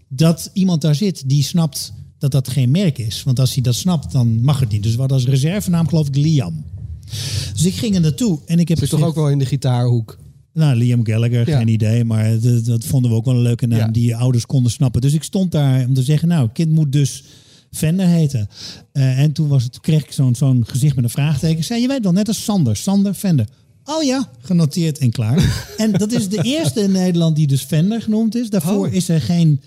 dat iemand daar zit die snapt dat dat geen merk is. Want als hij dat snapt, dan mag het niet. Dus we hadden als reservenaam geloof ik Liam. Dus ik ging er naartoe en ik heb Zit toch ook wel in de gitaarhoek. Nou, Liam Gallagher, Ja. geen idee. Maar dat, dat vonden we ook wel een leuke naam Ja. die je ouders konden snappen. Dus ik stond daar om te zeggen, nou, kind moet dus Fender heten. Eh, en toen was het, kreeg ik zo'n zo'n gezicht met een vraagteken. Zei, je weet wel, net als Sander. Sander, Fender. Oh ja, genoteerd en klaar. en dat is de eerste in Nederland die dus Fender genoemd is. Daarvoor Oh. is er geen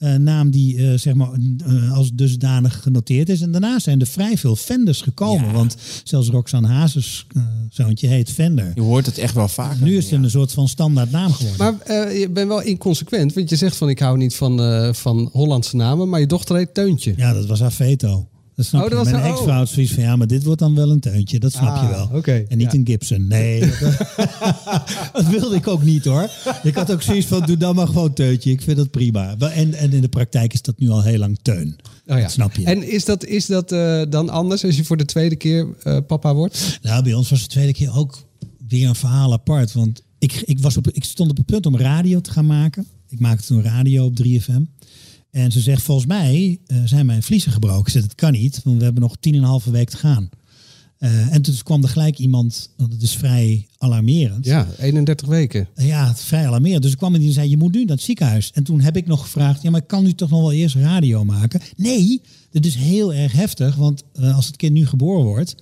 eh, naam die eh, zeg maar eh, als dusdanig genoteerd is. En daarna zijn er vrij veel Fenders gekomen. Ja. Want zelfs Roxanne Hazes eh, zoontje heet Fender. Je hoort het echt wel vaker. Nu is het een soort van standaard naam geworden. Maar eh, je bent wel inconsequent, want je zegt van ik hou niet van, eh, van Hollandse namen, maar je dochter heet Teuntje. ja, dat was haar veto. Dat snap Oh, je. dat was Mijn een- ex-vrouw had zoiets van, ja, maar dit wordt dan wel een teuntje. Dat snap je Ah, wel. oké, En niet ja. een Gibson. Nee, dat, wilde ik ook niet hoor. Ik had ook zoiets van, doe dan maar gewoon teuntje. Ik vind dat prima. Wel, En, en in de praktijk is dat nu al heel lang teun. Oh ja. Dat snap je. En is dat, is dat eh, dan anders als je voor de tweede keer eh, papa wordt? Nou, bij ons was de tweede keer ook weer een verhaal apart. Want ik, ik, was op, ik stond op het punt om radio te gaan maken. Ik maakte toen radio op 3FM. En ze zegt, volgens mij eh, zijn mijn vliezen gebroken. Ik zeg, dat kan niet, want we hebben nog tien en een halve week te gaan. Eh, en toen kwam er gelijk iemand, want het is vrij alarmerend. Ja, 31 weken. Ja, het is vrij alarmerend. Dus ik kwam en die zei, je moet nu naar het ziekenhuis. En toen heb ik nog gevraagd, ja, maar kan u toch nog wel eerst radio maken? Nee, dit is heel erg heftig, want eh, als het kind nu geboren wordt,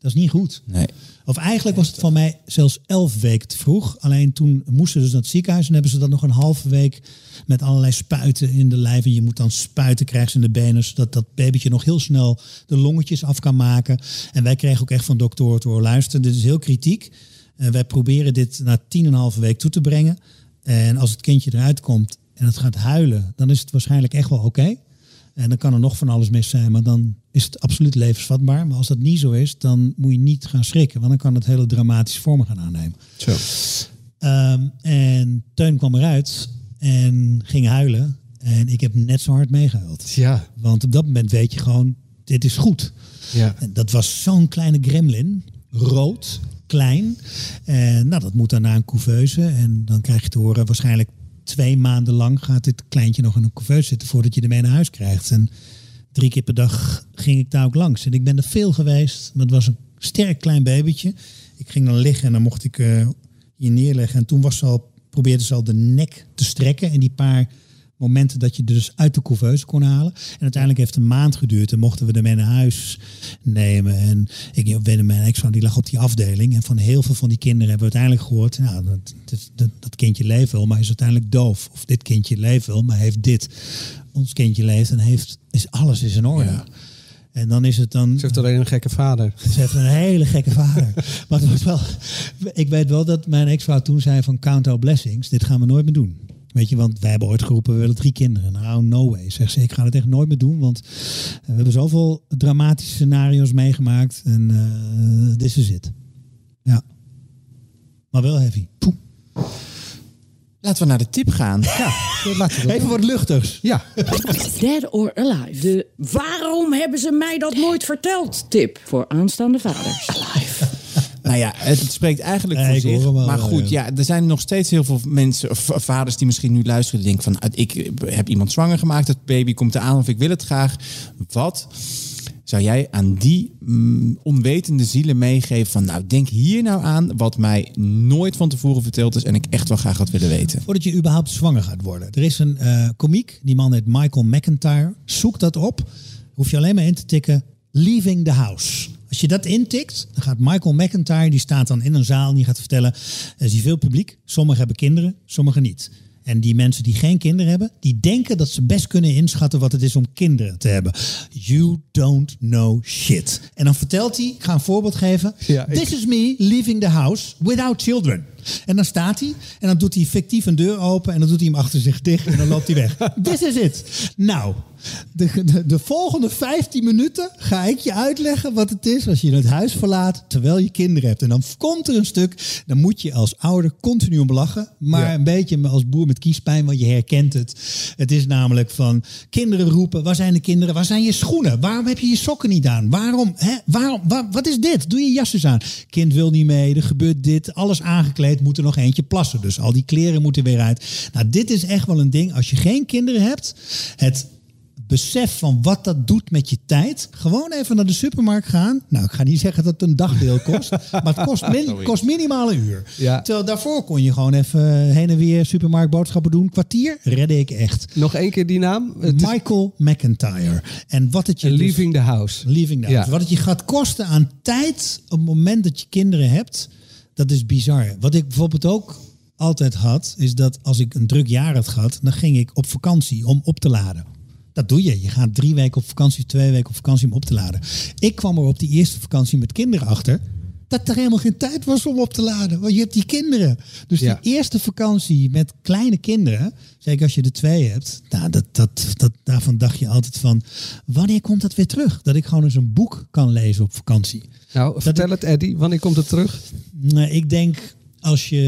dat is niet goed. Nee. Of eigenlijk was het van mij zelfs elf weken te vroeg. Alleen toen moesten ze dus naar het ziekenhuis en hebben ze dan nog een halve week met allerlei spuiten in de lijf. En je moet dan spuiten krijgen in de benen, zodat dat babytje nog heel snel de longetjes af kan maken. En wij kregen ook echt van dokter te horen, luister, dit is heel kritiek. En wij proberen dit na tien en een halve week toe te brengen. En als het kindje eruit komt en het gaat huilen, dan is het waarschijnlijk echt wel oké. En dan kan er nog van alles mis zijn, maar dan is het absoluut levensvatbaar. Maar als dat niet zo is, dan moet je niet gaan schrikken, want dan kan het hele dramatische vormen gaan aannemen. Zo. Ehm, en Teun kwam eruit en ging huilen. En ik heb net zo hard meegehuild. Ja, Want op dat moment weet je gewoon, dit is goed. ja. En dat was zo'n kleine gremlin. Rood, klein. En nou, dat moet dan naar een couveuse. En dan krijg je te horen, waarschijnlijk twee maanden lang gaat dit kleintje nog in een couveuse zitten voordat je ermee naar huis krijgt. En drie keer per dag ging ik daar ook langs. En ik ben er veel geweest, maar het was een sterk klein babytje. Ik ging dan liggen en dan mocht ik eh, hier neerleggen. En toen was ze al, probeerde ze al de nek te strekken. En die paar momenten dat je dus uit de couveuse kon halen. En uiteindelijk heeft het een maand geduurd en mochten we ermee naar huis nemen. En ik weet mijn ex die lag op die afdeling. En van heel veel van die kinderen hebben we uiteindelijk gehoord, nou, dat, dat, dat, dat kindje leeft wel, maar is uiteindelijk doof. Of dit kindje leeft wel, maar heeft dit. Ons kindje leeft en heeft, is alles is in orde. Ja. En dan is het dan. Ze heeft alleen een gekke vader. Ze heeft een hele gekke vader. maar het was wel, ik weet wel dat mijn ex-vrouw toen zei van count our blessings. Dit gaan we nooit meer doen. Weet je, want wij hebben ooit geroepen, we willen drie kinderen. Nou, no way. Zegt ze, ik ga het echt nooit meer doen. Want we hebben zoveel dramatische scenario's meegemaakt. En eh this is it. Ja. Maar wel heavy. Poeh. Laten we naar de tip gaan. Ja, laten we dat Even wat luchtigs. Ja, Dead or Alive. De waarom hebben ze mij dat nooit verteld? Tip voor aanstaande vaders. Alive. Nou ja, het spreekt eigenlijk Nee, voor zich. wel, maar goed, ja. ja, er zijn nog steeds heel veel mensen, of vaders die misschien nu luisteren, die denken van, ah, ik heb iemand zwanger gemaakt, het baby komt eraan of ik wil het graag. Wat zou jij aan die mm, onwetende zielen meegeven van, nou, denk hier nou aan wat mij nooit van tevoren verteld is en ik echt wel graag had willen weten. Voordat je überhaupt zwanger gaat worden. Er is een eh komiek, die man heet Michael McIntyre. Zoek dat op. Hoef je alleen maar in te tikken Leaving the House. Als je dat intikt, dan gaat Michael McIntyre, die staat dan in een zaal en die gaat vertellen, er is veel publiek. Sommigen hebben kinderen, sommigen niet. En die mensen die geen kinderen hebben, die denken dat ze best kunnen inschatten wat het is om kinderen te hebben. You don't know shit. En dan vertelt hij, ik ga een voorbeeld geven. Ja, This is me leaving the house without children. En dan staat hij en dan doet hij fictief een deur open en dan doet hij hem achter zich dicht en dan loopt hij weg. This is it. Nou, de, de, de volgende 15 minuten ga ik je uitleggen wat het is als je het huis verlaat terwijl je kinderen hebt. En dan komt er een stuk, dan moet je als ouder continu om lachen, maar Ja. een beetje als boer met kiespijn, want je herkent het. Het is namelijk van kinderen roepen, waar zijn de kinderen, waar zijn je schoenen, waarom heb je je sokken niet aan, waarom, hè? waarom wa- wat is dit, doe je jas eens aan. Kind wil niet mee, er gebeurt dit, alles aangekleed, moet er nog eentje plassen. Dus al die kleren moeten weer uit. Nou, dit is echt wel een ding, als je geen kinderen hebt, het besef van wat dat doet met je tijd. Gewoon even naar de supermarkt gaan. Nou, ik ga niet zeggen dat het een dagdeel kost. maar het kost, min, kost minimaal een uur. Ja. Terwijl daarvoor kon je gewoon even heen en weer supermarkt boodschappen doen. Kwartier redde ik echt. nog één keer die naam. Het is Michael McIntyre. En wat het je dus- Leaving the House. Leaving the Ja. house. Wat het je gaat kosten aan tijd op het moment dat je kinderen hebt, dat is bizar. Wat ik bijvoorbeeld ook altijd had, is dat als ik een druk jaar had gehad, dan ging ik op vakantie om op te laden. Dat doe je. Je gaat drie weken op vakantie, twee weken op vakantie om op te laden. Ik kwam er op die eerste vakantie met kinderen achter. Dat er helemaal geen tijd was om op te laden. Want je hebt die kinderen. Dus Ja. die eerste vakantie met kleine kinderen, zeker als je er twee hebt, nou, dat, dat, dat, daarvan dacht je altijd van, wanneer komt dat weer terug? Dat ik gewoon eens een boek kan lezen op vakantie. Nou, vertel het Eddie. Wanneer komt het terug? Nou, ik denk als je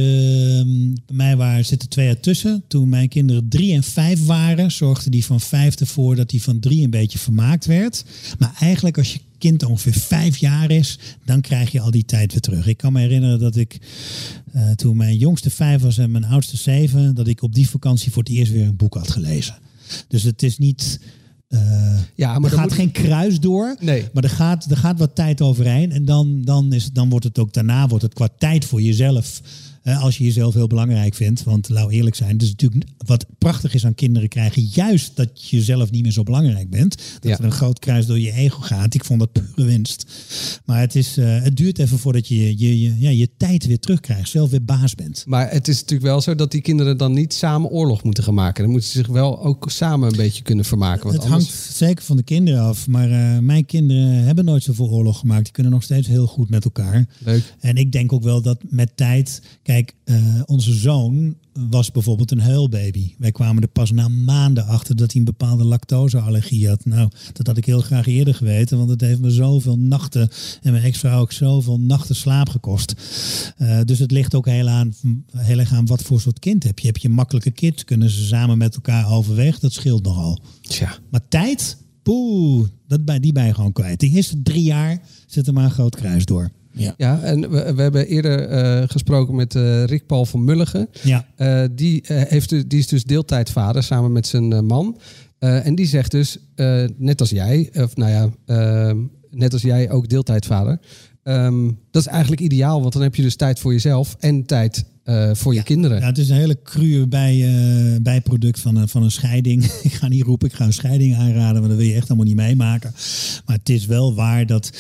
ehm, bij mij waren, zitten twee jaar tussen. Toen mijn kinderen drie en vijf waren, zorgde die van vijf ervoor dat die van drie een beetje vermaakt werd. Maar eigenlijk als je kind ongeveer vijf jaar is, dan krijg je al die tijd weer terug. Ik kan me herinneren dat ik eh, toen mijn jongste vijf was en mijn oudste zeven, dat ik op die vakantie voor het eerst weer een boek had gelezen. Dus het is niet. eh, Ja, maar er gaat moet- geen kruis door. Nee. Maar er gaat, er gaat wat tijd overheen. En dan, dan, is, dan wordt het ook daarna wordt het qua tijd voor jezelf. Eh, als je jezelf heel belangrijk vindt. Want laat eerlijk zijn, het is natuurlijk wat prachtig is aan kinderen krijgen. Juist dat je zelf niet meer zo belangrijk bent. Dat Ja. er een groot kruis door je ego gaat. Ik vond dat pure winst. Maar het, is, eh, het duurt even voordat je je, je, ja, je tijd weer terugkrijgt. Zelf weer baas bent. Maar het is natuurlijk wel zo dat die kinderen dan niet samen oorlog moeten gaan maken. Dan moeten ze zich wel ook samen een beetje kunnen vermaken. Want het anders... hangt zeker van de kinderen af. Maar eh, mijn kinderen hebben nooit zoveel oorlog gemaakt. Die kunnen nog steeds heel goed met elkaar. Leuk. En ik denk ook wel dat met tijd. Kijk, eh, onze zoon was bijvoorbeeld een huilbaby. Wij kwamen er pas na maanden achter dat hij een bepaalde lactoseallergie had. Nou, dat had ik heel graag eerder geweten, want het heeft me zoveel nachten en mijn ex-vrouw ook zoveel nachten slaap gekost. Eh, dus het ligt ook heel, aan, heel erg aan wat voor soort kind heb je. Heb je makkelijke kids, kunnen ze samen met elkaar overweg, dat scheelt nogal. Tja. Maar tijd, poeh, dat bij, die ben je gewoon kwijt. Die eerste drie jaar zit er maar een groot kruis door. Ja, en we, we hebben eerder eh, gesproken met eh, Rick Paul van Mulligen. Ja. Eh, die, eh, heeft, dus- die is dus deeltijdvader samen met zijn man. Eh, en die zegt dus, eh, net als jij, of nou ja, eh, net als jij ook deeltijdvader. Ehm, dat is eigenlijk ideaal, want dan heb je dus tijd voor jezelf en tijd eh, voor je kinderen. Ja, het is een hele cruwe bij, eh, bijproduct van een, van een scheiding. ik ga niet roepen, ik ga een scheiding aanraden, want dat wil je echt allemaal niet meemaken. Maar het is wel waar dat.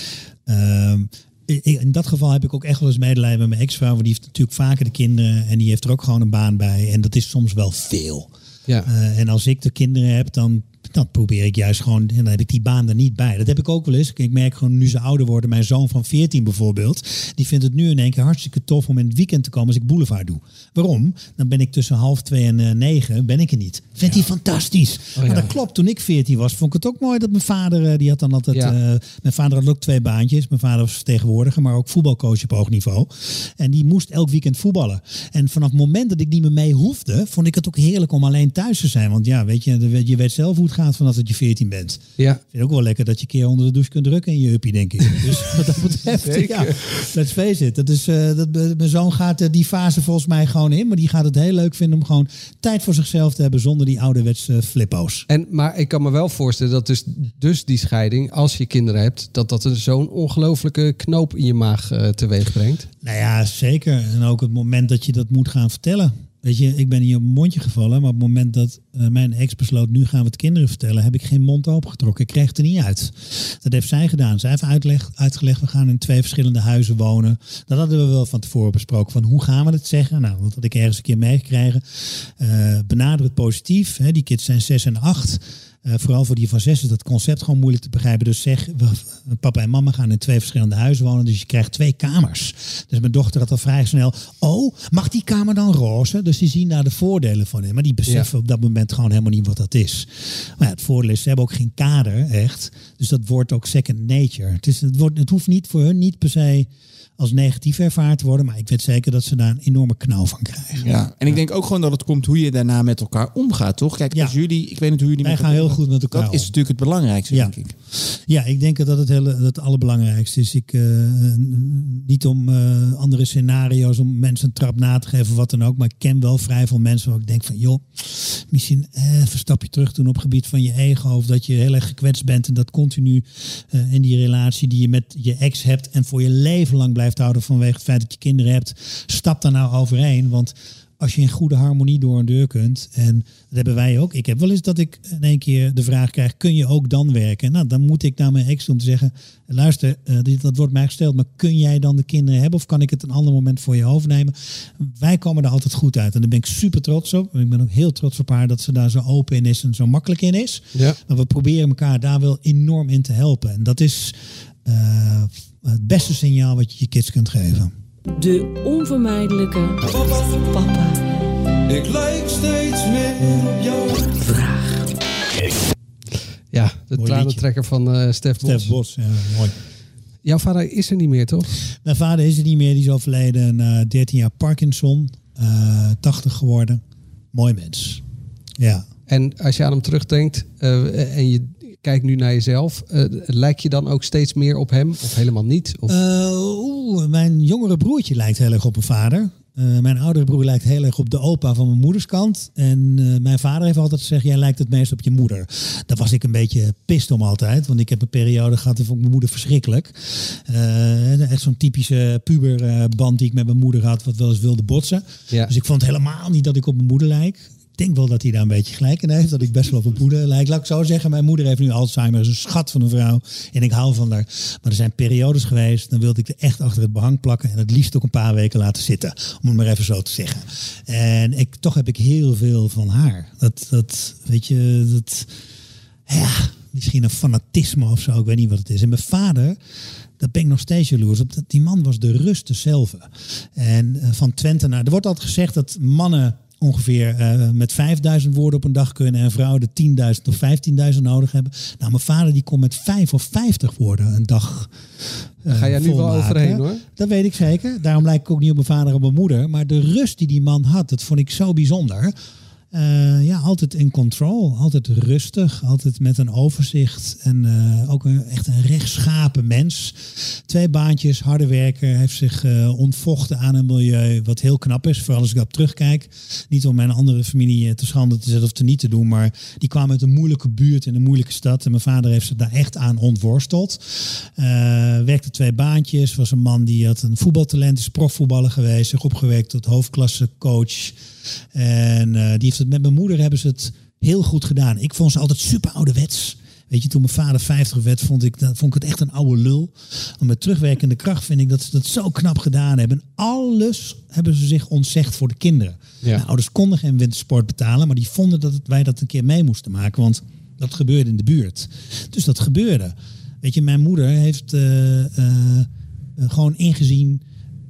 In dat geval heb ik ook echt wel eens medelijden met mijn ex-vrouw. Want die heeft natuurlijk vaker de kinderen en die heeft er ook gewoon een baan bij. En dat is soms wel veel. Ja. Eh, en als ik de kinderen heb, dan, dan probeer ik juist gewoon, en dan heb ik die baan er niet bij. Dat heb ik ook wel eens. Ik merk gewoon nu ze ouder worden, mijn zoon van 14 bijvoorbeeld, die vindt het nu in één keer hartstikke tof om in het weekend te komen als ik boulevard doe. Waarom? Dan ben ik tussen half twee en eh, negen, ben ik er niet. Vindt hij fantastisch. maar ja. dat klopt, toen ik 14 was, vond ik het ook mooi dat mijn vader, eh, die had dan altijd, Ja. eh, mijn vader had ook twee baantjes. Mijn vader was vertegenwoordiger, maar ook voetbalcoach op hoog niveau. En die moest elk weekend voetballen. En vanaf het moment dat ik niet meer mee hoefde, vond ik het ook heerlijk om alleen thuis te zijn. Want ja, weet je, je weet zelf hoe het gaat vanaf dat je 14 bent. Ja. Ik vind het ook wel lekker dat je een keer onder de douche kunt drukken in je uppie, denk ik. Dus wat dat betreft, ja, let's face it. Dat is, eh, dat, mijn zoon gaat eh, die fase volgens mij gewoon in. Maar die gaat het heel leuk vinden om gewoon tijd voor zichzelf te hebben zonder die ouderwetse flippo's. En, maar ik kan me wel voorstellen dat dus, dus die scheiding, als je kinderen hebt, dat dat een zo'n ongelofelijke knoop in je maag eh, teweeg brengt. Nou ja, zeker. En ook het moment dat je dat moet gaan vertellen. Weet je, ik ben hier op mondje gevallen, maar op het moment dat eh, mijn ex besloot, nu gaan we het kinderen vertellen, heb ik geen mond opengetrokken. Ik kreeg het er niet uit. Dat heeft zij gedaan. Zij heeft uitleg, uitgelegd, we gaan in twee verschillende huizen wonen. Dat hadden we wel van tevoren besproken, van hoe gaan we het zeggen? Nou, dat had ik ergens een keer meegekregen. Eh benader het positief. Hè. Die kids zijn zes en acht. Eh, vooral voor die van zes is dat concept gewoon moeilijk te begrijpen. Dus zeg, papa en mama gaan in twee verschillende huizen wonen. Dus je krijgt twee kamers. Dus mijn dochter had al vrij snel. Oh, mag die kamer dan roze? Dus die zien daar de voordelen van in. Maar die beseffen op dat moment gewoon helemaal niet wat dat is. Maar ja, het voordeel is, ze hebben ook geen kader, echt. Dus dat wordt ook second nature. Het, is, het, wordt, het hoeft niet voor hun niet per se als negatief ervaard worden. Maar ik weet zeker dat ze daar een enorme knauw van krijgen. Ja, en ik denk ook gewoon dat het komt hoe je daarna met elkaar omgaat, toch? Kijk, Ja. als jullie, ik weet niet hoe jullie Wij met gaan heel goed met elkaar Dat om. is natuurlijk het belangrijkste, Ja. denk ik. Ja, ik denk dat het, hele, dat het allerbelangrijkste is. Ik, eh, niet om eh, andere scenario's, om mensen een trap na te geven, wat dan ook. Maar ik ken wel vrij veel mensen waar ik denk van, joh, misschien eh, even een stapje terug doen op het gebied van je ego. Of dat je heel erg gekwetst bent en dat continu eh, in die relatie die je met je ex hebt en voor je leven lang blijft houden vanwege het feit dat je kinderen hebt. Stap daar nou overheen, want als je in goede harmonie door een deur kunt. En dat hebben wij ook. Ik heb wel eens dat ik in één keer de vraag krijg: kun je ook dan werken? Nou, dan moet ik naar mijn ex om te zeggen: luister, eh, dit, dat wordt mij gesteld, maar kun jij dan de kinderen hebben of kan ik het een ander moment voor je overnemen? Wij komen er altijd goed uit en daar ben ik super trots op. Ik ben ook heel trots op haar dat ze daar zo open in is en zo makkelijk in is. Ja. Maar we proberen elkaar daar wel enorm in te helpen. En dat is eh, het beste signaal wat je je kids kunt geven. De onvermijdelijke papa Ik lijk steeds meer op jou. vraag. Ja, de Mooi tranentrekker van eh Stef Bos. Stef Bos, ja, mooi. Jouw vader is er niet meer, toch? Mijn vader is er niet meer, die is overleden na 13 jaar Parkinson, eh 80 geworden. Mooi mens. Ja. En als je aan hem terugdenkt eh, en je kijkt nu naar jezelf, eh, lijk je dan ook steeds meer op hem of helemaal niet? Of, Eh, mijn jongere broertje lijkt heel erg op mijn vader. Eh, mijn oudere broer lijkt heel erg op de opa van mijn moeders kant. En mijn vader heeft altijd gezegd, jij lijkt het meest op je moeder. Daar was ik een beetje pist om altijd. Want ik heb een periode gehad, en vond ik mijn moeder verschrikkelijk. Echt zo'n typische puberband die ik met mijn moeder had, wat wel eens wilde botsen. Ja. Dus ik vond helemaal niet dat ik op mijn moeder lijk. Denk wel dat hij daar een beetje gelijk in heeft. Dat ik best wel op mijn moeder lijk. Laat ik zo zeggen, mijn moeder heeft nu Alzheimer. Is een schat van een vrouw. En ik hou van haar. Maar er zijn periodes geweest. Dan wilde ik er echt achter het behang plakken. En het liefst ook een paar weken laten zitten. Om het maar even zo te zeggen. En ik, toch heb ik heel veel van haar. Dat, dat weet je, dat... Ja, misschien een fanatisme of zo. Ik weet niet wat het is. En mijn vader... Daar ben ik nog steeds jaloers op. Die man was de rust zelf. En eh, van Twente naar... Er wordt altijd gezegd dat mannen ongeveer eh, met 5000 woorden op een dag kunnen en vrouwen de 10.000 of 15.000 nodig hebben. Nou, mijn vader die kon met 5 of 50 woorden een dag. eh, Ga jij nu wel overheen, hoor. Dat weet ik zeker. Daarom lijk ik ook niet op mijn vader en op mijn moeder. Maar de rust die die man had, dat vond ik zo bijzonder. Eh, ja, altijd in control. Altijd rustig. Altijd met een overzicht. En eh, ook echt een rechtschapen mens. Twee baantjes, harde werker. Heeft zich eh, ontvochten aan een milieu wat heel knap is. Vooral als ik daarop terugkijk. Niet om mijn andere familie te schande te zetten of te niet te doen. Maar die kwamen uit een moeilijke buurt in een moeilijke stad. En mijn vader heeft zich daar echt aan ontworsteld. Werkte twee baantjes. Was een man die had een voetbaltalent. Is profvoetballer geweest. Zich opgewerkt tot hoofdklasse coach. En die heeft het met mijn moeder hebben ze het heel goed gedaan. Ik vond ze altijd super ouderwets. Weet je, toen mijn vader 50 werd, vond ik, dat, vond ik het echt een oude lul. Maar met terugwerkende kracht vind ik dat ze dat zo knap gedaan hebben. Alles hebben ze zich ontzegd voor de kinderen. Ja. De ouders konden geen wintersport betalen, maar die vonden dat wij dat een keer mee moesten maken. Want dat gebeurde in de buurt. Dus dat gebeurde. Weet je, mijn moeder heeft eh, eh, eh, gewoon ingezien,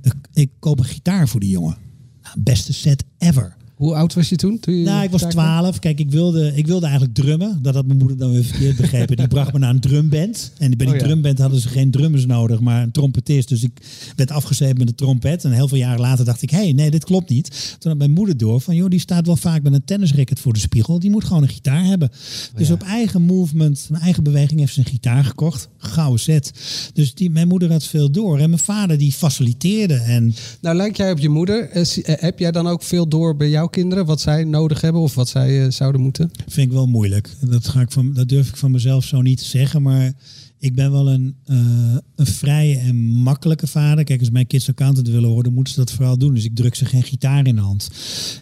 ik, ik koop een gitaar voor die jongen. Nou, beste set ever. Hoe oud was je toen? toen je Nou, ik was 12. Kijk, ik wilde, ik wilde eigenlijk drummen. Dat had mijn moeder dan weer verkeerd begrepen. Die bracht me naar een drumband. En bij die Oh ja. drumband hadden ze geen drummers nodig, maar een trompetist. Dus ik werd afgezepen met de trompet. En heel veel jaren later dacht ik, hé, hey, nee, dit klopt niet. Toen had mijn moeder door van, joh, die staat wel vaak met een tennisracket voor de spiegel. Die moet gewoon een gitaar hebben. Dus op eigen movement, mijn eigen beweging heeft ze een gitaar gekocht. Gouden set. Dus die, mijn moeder had veel door. En mijn vader die faciliteerde. En Nou, lijk jij op je moeder. Eh, eh, heb jij dan ook veel door bij jouw Wat zij nodig hebben of wat zij eh, zouden moeten? vind ik wel moeilijk. Dat, ga ik van, dat durf ik van mezelf zo niet te zeggen. Maar ik ben wel een, eh, een vrije en makkelijke vader. Kijk, als mijn kids accountant willen worden, moeten ze dat vooral doen. Dus ik druk ze geen gitaar in de hand.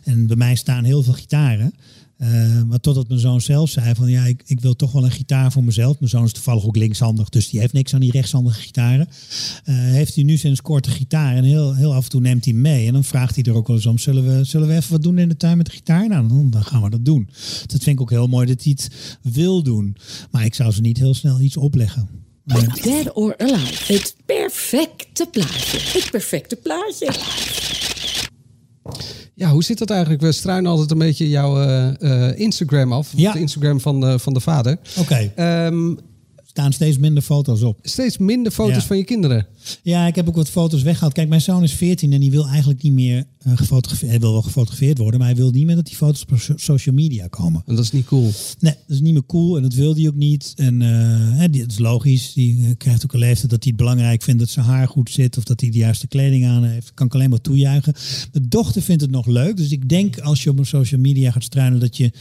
En bij mij staan heel veel gitaren. Eh, maar totdat mijn zoon zelf zei van ja, ik, ik wil toch wel een gitaar voor mezelf. Mijn zoon is toevallig ook linkshandig, dus die heeft niks aan die rechtshandige gitaren. Eh, heeft hij nu sinds kort een gitaar en heel, heel af en toe neemt hij mee. En dan vraagt hij er ook wel eens om, zullen we, zullen we even wat doen in de tuin met de gitaar? Nou, dan, dan gaan we dat doen. Dat vind ik ook heel mooi dat hij het wil doen. Maar ik zou ze niet heel snel iets opleggen. Dead or Alive. Het perfecte plaatje. Het perfecte plaatje. Ja, hoe zit dat eigenlijk? We struinen altijd een beetje jouw eh, eh, Instagram af. Ja. De Instagram van de, van de vader. Oké, Ehm, er staan steeds minder foto's op. steeds minder foto's Ja. van je kinderen. Ja, ik heb ook wat foto's weggehaald. Kijk, mijn zoon is 14 en die wil eigenlijk niet meer eh, gefotografeerd. Hij wil wel gefotografeerd worden, maar hij wil niet meer dat die foto's op so- social media komen. En dat is niet cool. Nee, dat is niet meer cool en dat wil hij ook niet. En eh, hè, die- het is logisch. Die eh, krijgt ook een leeftijd dat hij het belangrijk vindt dat zijn haar goed zit of dat hij de juiste kleding aan heeft. Kan ik alleen maar toejuichen. De dochter vindt het nog leuk. Dus ik denk als je op social media gaat struinen dat je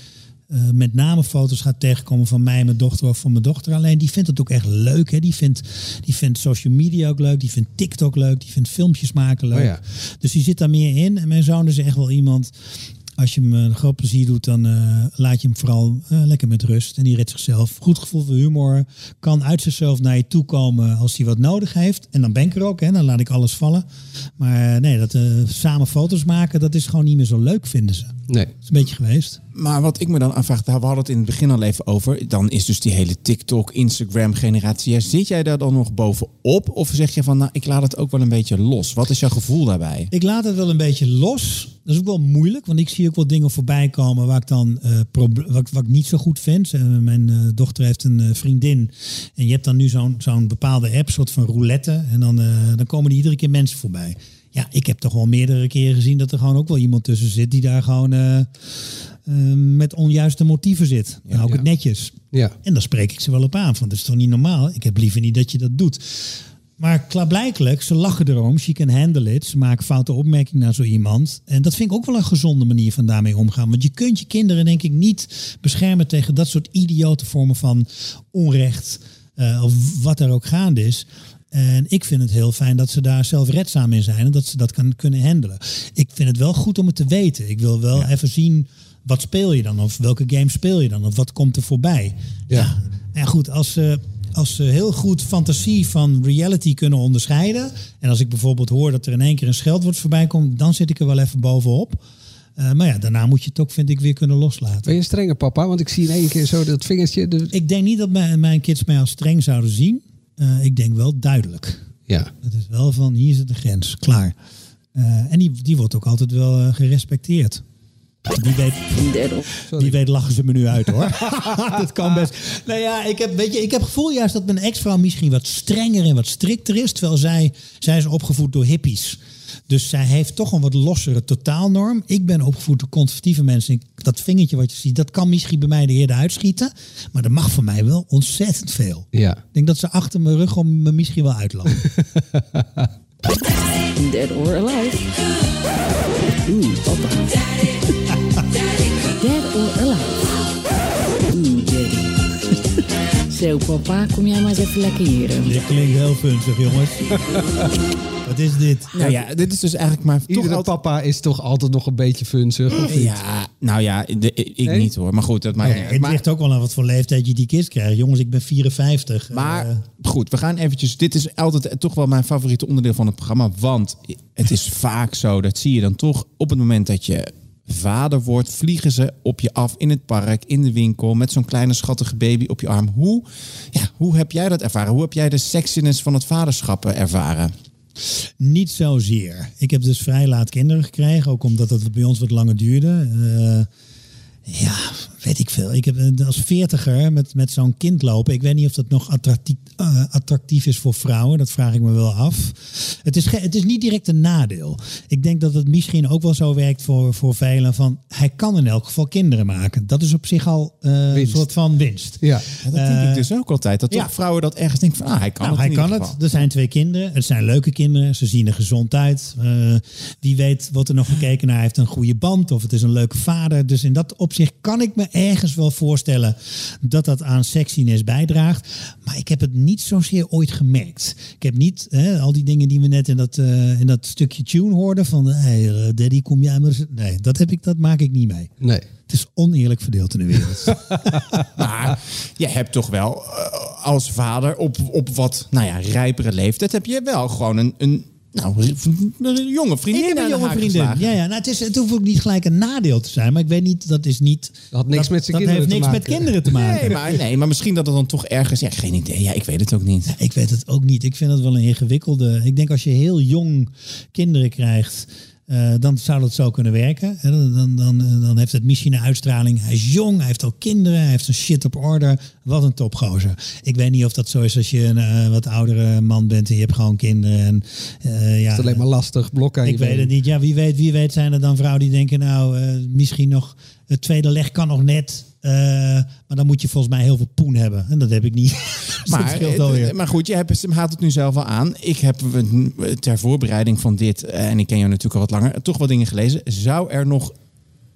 eh, met name foto's gaat tegenkomen van mij en mijn dochter of van mijn dochter. Alleen die vindt het ook echt leuk. Hè? Die, vindt, die vindt social media ook leuk. Die vindt TikTok leuk. Die vindt filmpjes maken leuk. Oh ja. Dus die zit daar meer in. En mijn zoon is echt wel iemand als je hem een groot plezier doet, dan eh, laat je hem vooral eh, lekker met rust. En die redt zichzelf. Goed gevoel voor humor. Kan uit zichzelf naar je toe komen als hij wat nodig heeft. En dan ben ik er ook, hè. dan laat ik alles vallen. Maar nee, dat samen foto's maken, dat is gewoon niet meer zo leuk, vinden ze. Dat Nee. is een beetje geweest. Maar wat ik me dan afvraag, daar we hadden het in het begin al even over. Dan is dus die hele TikTok, Instagram generatie. Ja, zit jij daar dan nog bovenop? Of zeg je van, nou, ik laat het ook wel een beetje los? Wat is jouw gevoel daarbij? Ik laat het wel een beetje los. Dat is ook wel moeilijk, want ik zie ook wel dingen voorbij komen waar ik dan eh, wat, ik- wat ik niet zo goed vind. Eh, mijn eh, dochter heeft een eh, vriendin en je hebt dan nu zo'n zo'n bepaalde app, soort van roulette. En dan, eh, dan komen er iedere keer mensen voorbij. Ja, ik heb toch wel meerdere keren gezien dat er gewoon ook wel iemand tussen zit die daar gewoon eh, eh, met onjuiste motieven zit. Ik Ja. het netjes. Ja. En dan spreek ik ze wel op aan. Van, dat is toch niet normaal? Ik heb liever niet dat je dat doet. Maar klaarblijkelijk, ze lachen erom. She can handle it. Ze maken foute opmerkingen naar zo iemand. En dat vind ik ook wel een gezonde manier van daarmee omgaan. Want je kunt je kinderen denk ik niet beschermen tegen dat soort idiote vormen van onrecht. eh, of wat er ook gaande is. En ik vind het heel fijn dat ze daar zelfredzaam in zijn. En dat ze dat kan, kunnen handelen. Ik vind het wel goed om het te weten. Ik wil wel even zien... Wat speel je dan? Of welke game speel je dan? Of wat komt er voorbij? Ja. En goed, als ze, als ze heel goed fantasie van reality kunnen onderscheiden. En als ik bijvoorbeeld hoor dat er in één keer een scheldwoord voorbij komt, dan zit ik er wel even bovenop. Eh, maar ja, daarna moet je het ook, vind ik, weer kunnen loslaten. Ben je een strenge papa? Want ik zie in één keer zo dat vingertje. De... Ik denk niet dat mijn, mijn kids mij als streng zouden zien. Eh, ik denk wel duidelijk. Ja. Het is wel van, hier zit de grens, klaar. Eh, en die, die wordt ook altijd wel eh, gerespecteerd. Die weet, Die weet lachen ze me nu uit hoor. dat kan best. Nou ja, ik heb, weet je, ik heb het gevoel juist dat mijn ex-vrouw misschien wat strenger en wat strikter is. Terwijl zij, zij is opgevoed door hippies. Dus zij heeft toch een wat lossere totaalnorm. Ik ben opgevoed door conservatieve mensen. Dat vingertje wat je ziet, dat kan misschien bij mij de eerder uitschieten. Maar dat mag voor mij wel ontzettend veel. Ja. Ik denk dat ze achter mijn rug om me misschien wel uitlachen. Dead or Alive. Oeh, papa. Zo, papa, kom jij maar eens even lekker hier. Dit klinkt heel funzig, jongens. wat is dit? Nou ja, dit is dus eigenlijk maar toch Iedere altijd... papa is toch altijd nog een beetje funzig. Of niet? Ja, nou ja, de- ik Nee? niet hoor. Maar goed, dat maakt niet uit. Het Maar- ligt ook wel aan wat voor leeftijd je die kids krijgt. Jongens, ik ben 54. Maar Eh, goed, we gaan eventjes. Dit is altijd toch wel mijn favoriete onderdeel van het programma. Want het is vaak zo, dat zie je dan toch op het moment dat je vader wordt, vliegen ze op je af in het park, in de winkel, met zo'n kleine schattige baby op je arm. Hoe, ja, hoe heb jij dat ervaren? Hoe heb jij de sexiness van het vaderschap ervaren? Niet zozeer. Ik heb dus vrij laat kinderen gekregen, ook omdat het bij ons wat langer duurde. Eh, ja, weet ik veel. Ik heb eh, als veertiger met, met zo'n kind lopen. Ik weet niet of dat nog attractief, eh, attractief is voor vrouwen. Dat vraag ik me wel af. Het is, het is niet direct een nadeel. Ik denk dat het misschien ook wel zo werkt voor, voor velen. Van, hij kan in elk geval kinderen maken. Dat is op zich al eh, een soort van winst. Ja. Ja, dat denk ik dus ook altijd. Dat toch ja. vrouwen dat ergens denken van, ah, hij kan Nou, het hij in kan het. geval. Er zijn twee kinderen. Het zijn leuke kinderen. Ze zien er gezond uit. Eh, wie weet wordt er nog gekeken naar. Hij heeft een goede band of het is een leuke vader. Dus in dat opzicht kan ik me ergens wel voorstellen dat dat aan sexiness bijdraagt. Maar ik heb het niet zozeer ooit gemerkt. Ik heb niet hè, al die dingen die we net in dat, eh, in dat stukje tune hoorden. Van, hey, eh, daddy, kom jij maar eens. Nee, dat, heb ik, dat maak ik niet mee. Nee. Het is oneerlijk verdeeld in de wereld. Maar je hebt toch wel eh, als vader op, op wat nou ja, rijpere leeftijd... heb je wel gewoon een, een, nou, een jonge vriendin Ik heb een jonge vriendin. geslagen. Ja, ja. Nou, het, is, het hoeft ook niet gelijk een nadeel te zijn. Maar ik weet niet, dat is niet... Dat had niks met zijn dat kinderen heeft te niks met maken. kinderen te maken. Nee maar, nee, maar misschien dat het dan toch ergens... Ja, geen idee. Ja, ik weet het ook niet. Ik weet het ook niet. Ik vind het wel een ingewikkelde... Ik denk als je heel jong kinderen krijgt... eh, dan zou dat zo kunnen werken. Hè, Dan, dan, dan, dan heeft het misschien een uitstraling. Hij is jong, hij heeft al kinderen, hij heeft zijn shit op orde. Wat een topgozer. Ik weet niet of dat zo is als je een eh, wat oudere man bent en je hebt gewoon kinderen. En, eh, ja, Het is alleen maar lastig. Blok aan je Ik weet het niet. Ja, wie weet, wie weet zijn er dan vrouwen die denken, nou, misschien nog het tweede leg kan nog net. Eh, maar dan moet je volgens mij heel veel poen hebben. En dat heb ik niet. Dus Maar, maar goed, je hebt, haalt het nu zelf al aan. Ik heb ter voorbereiding van dit, eh, en ik ken jou natuurlijk al wat langer, toch wat dingen gelezen. Zou er nog,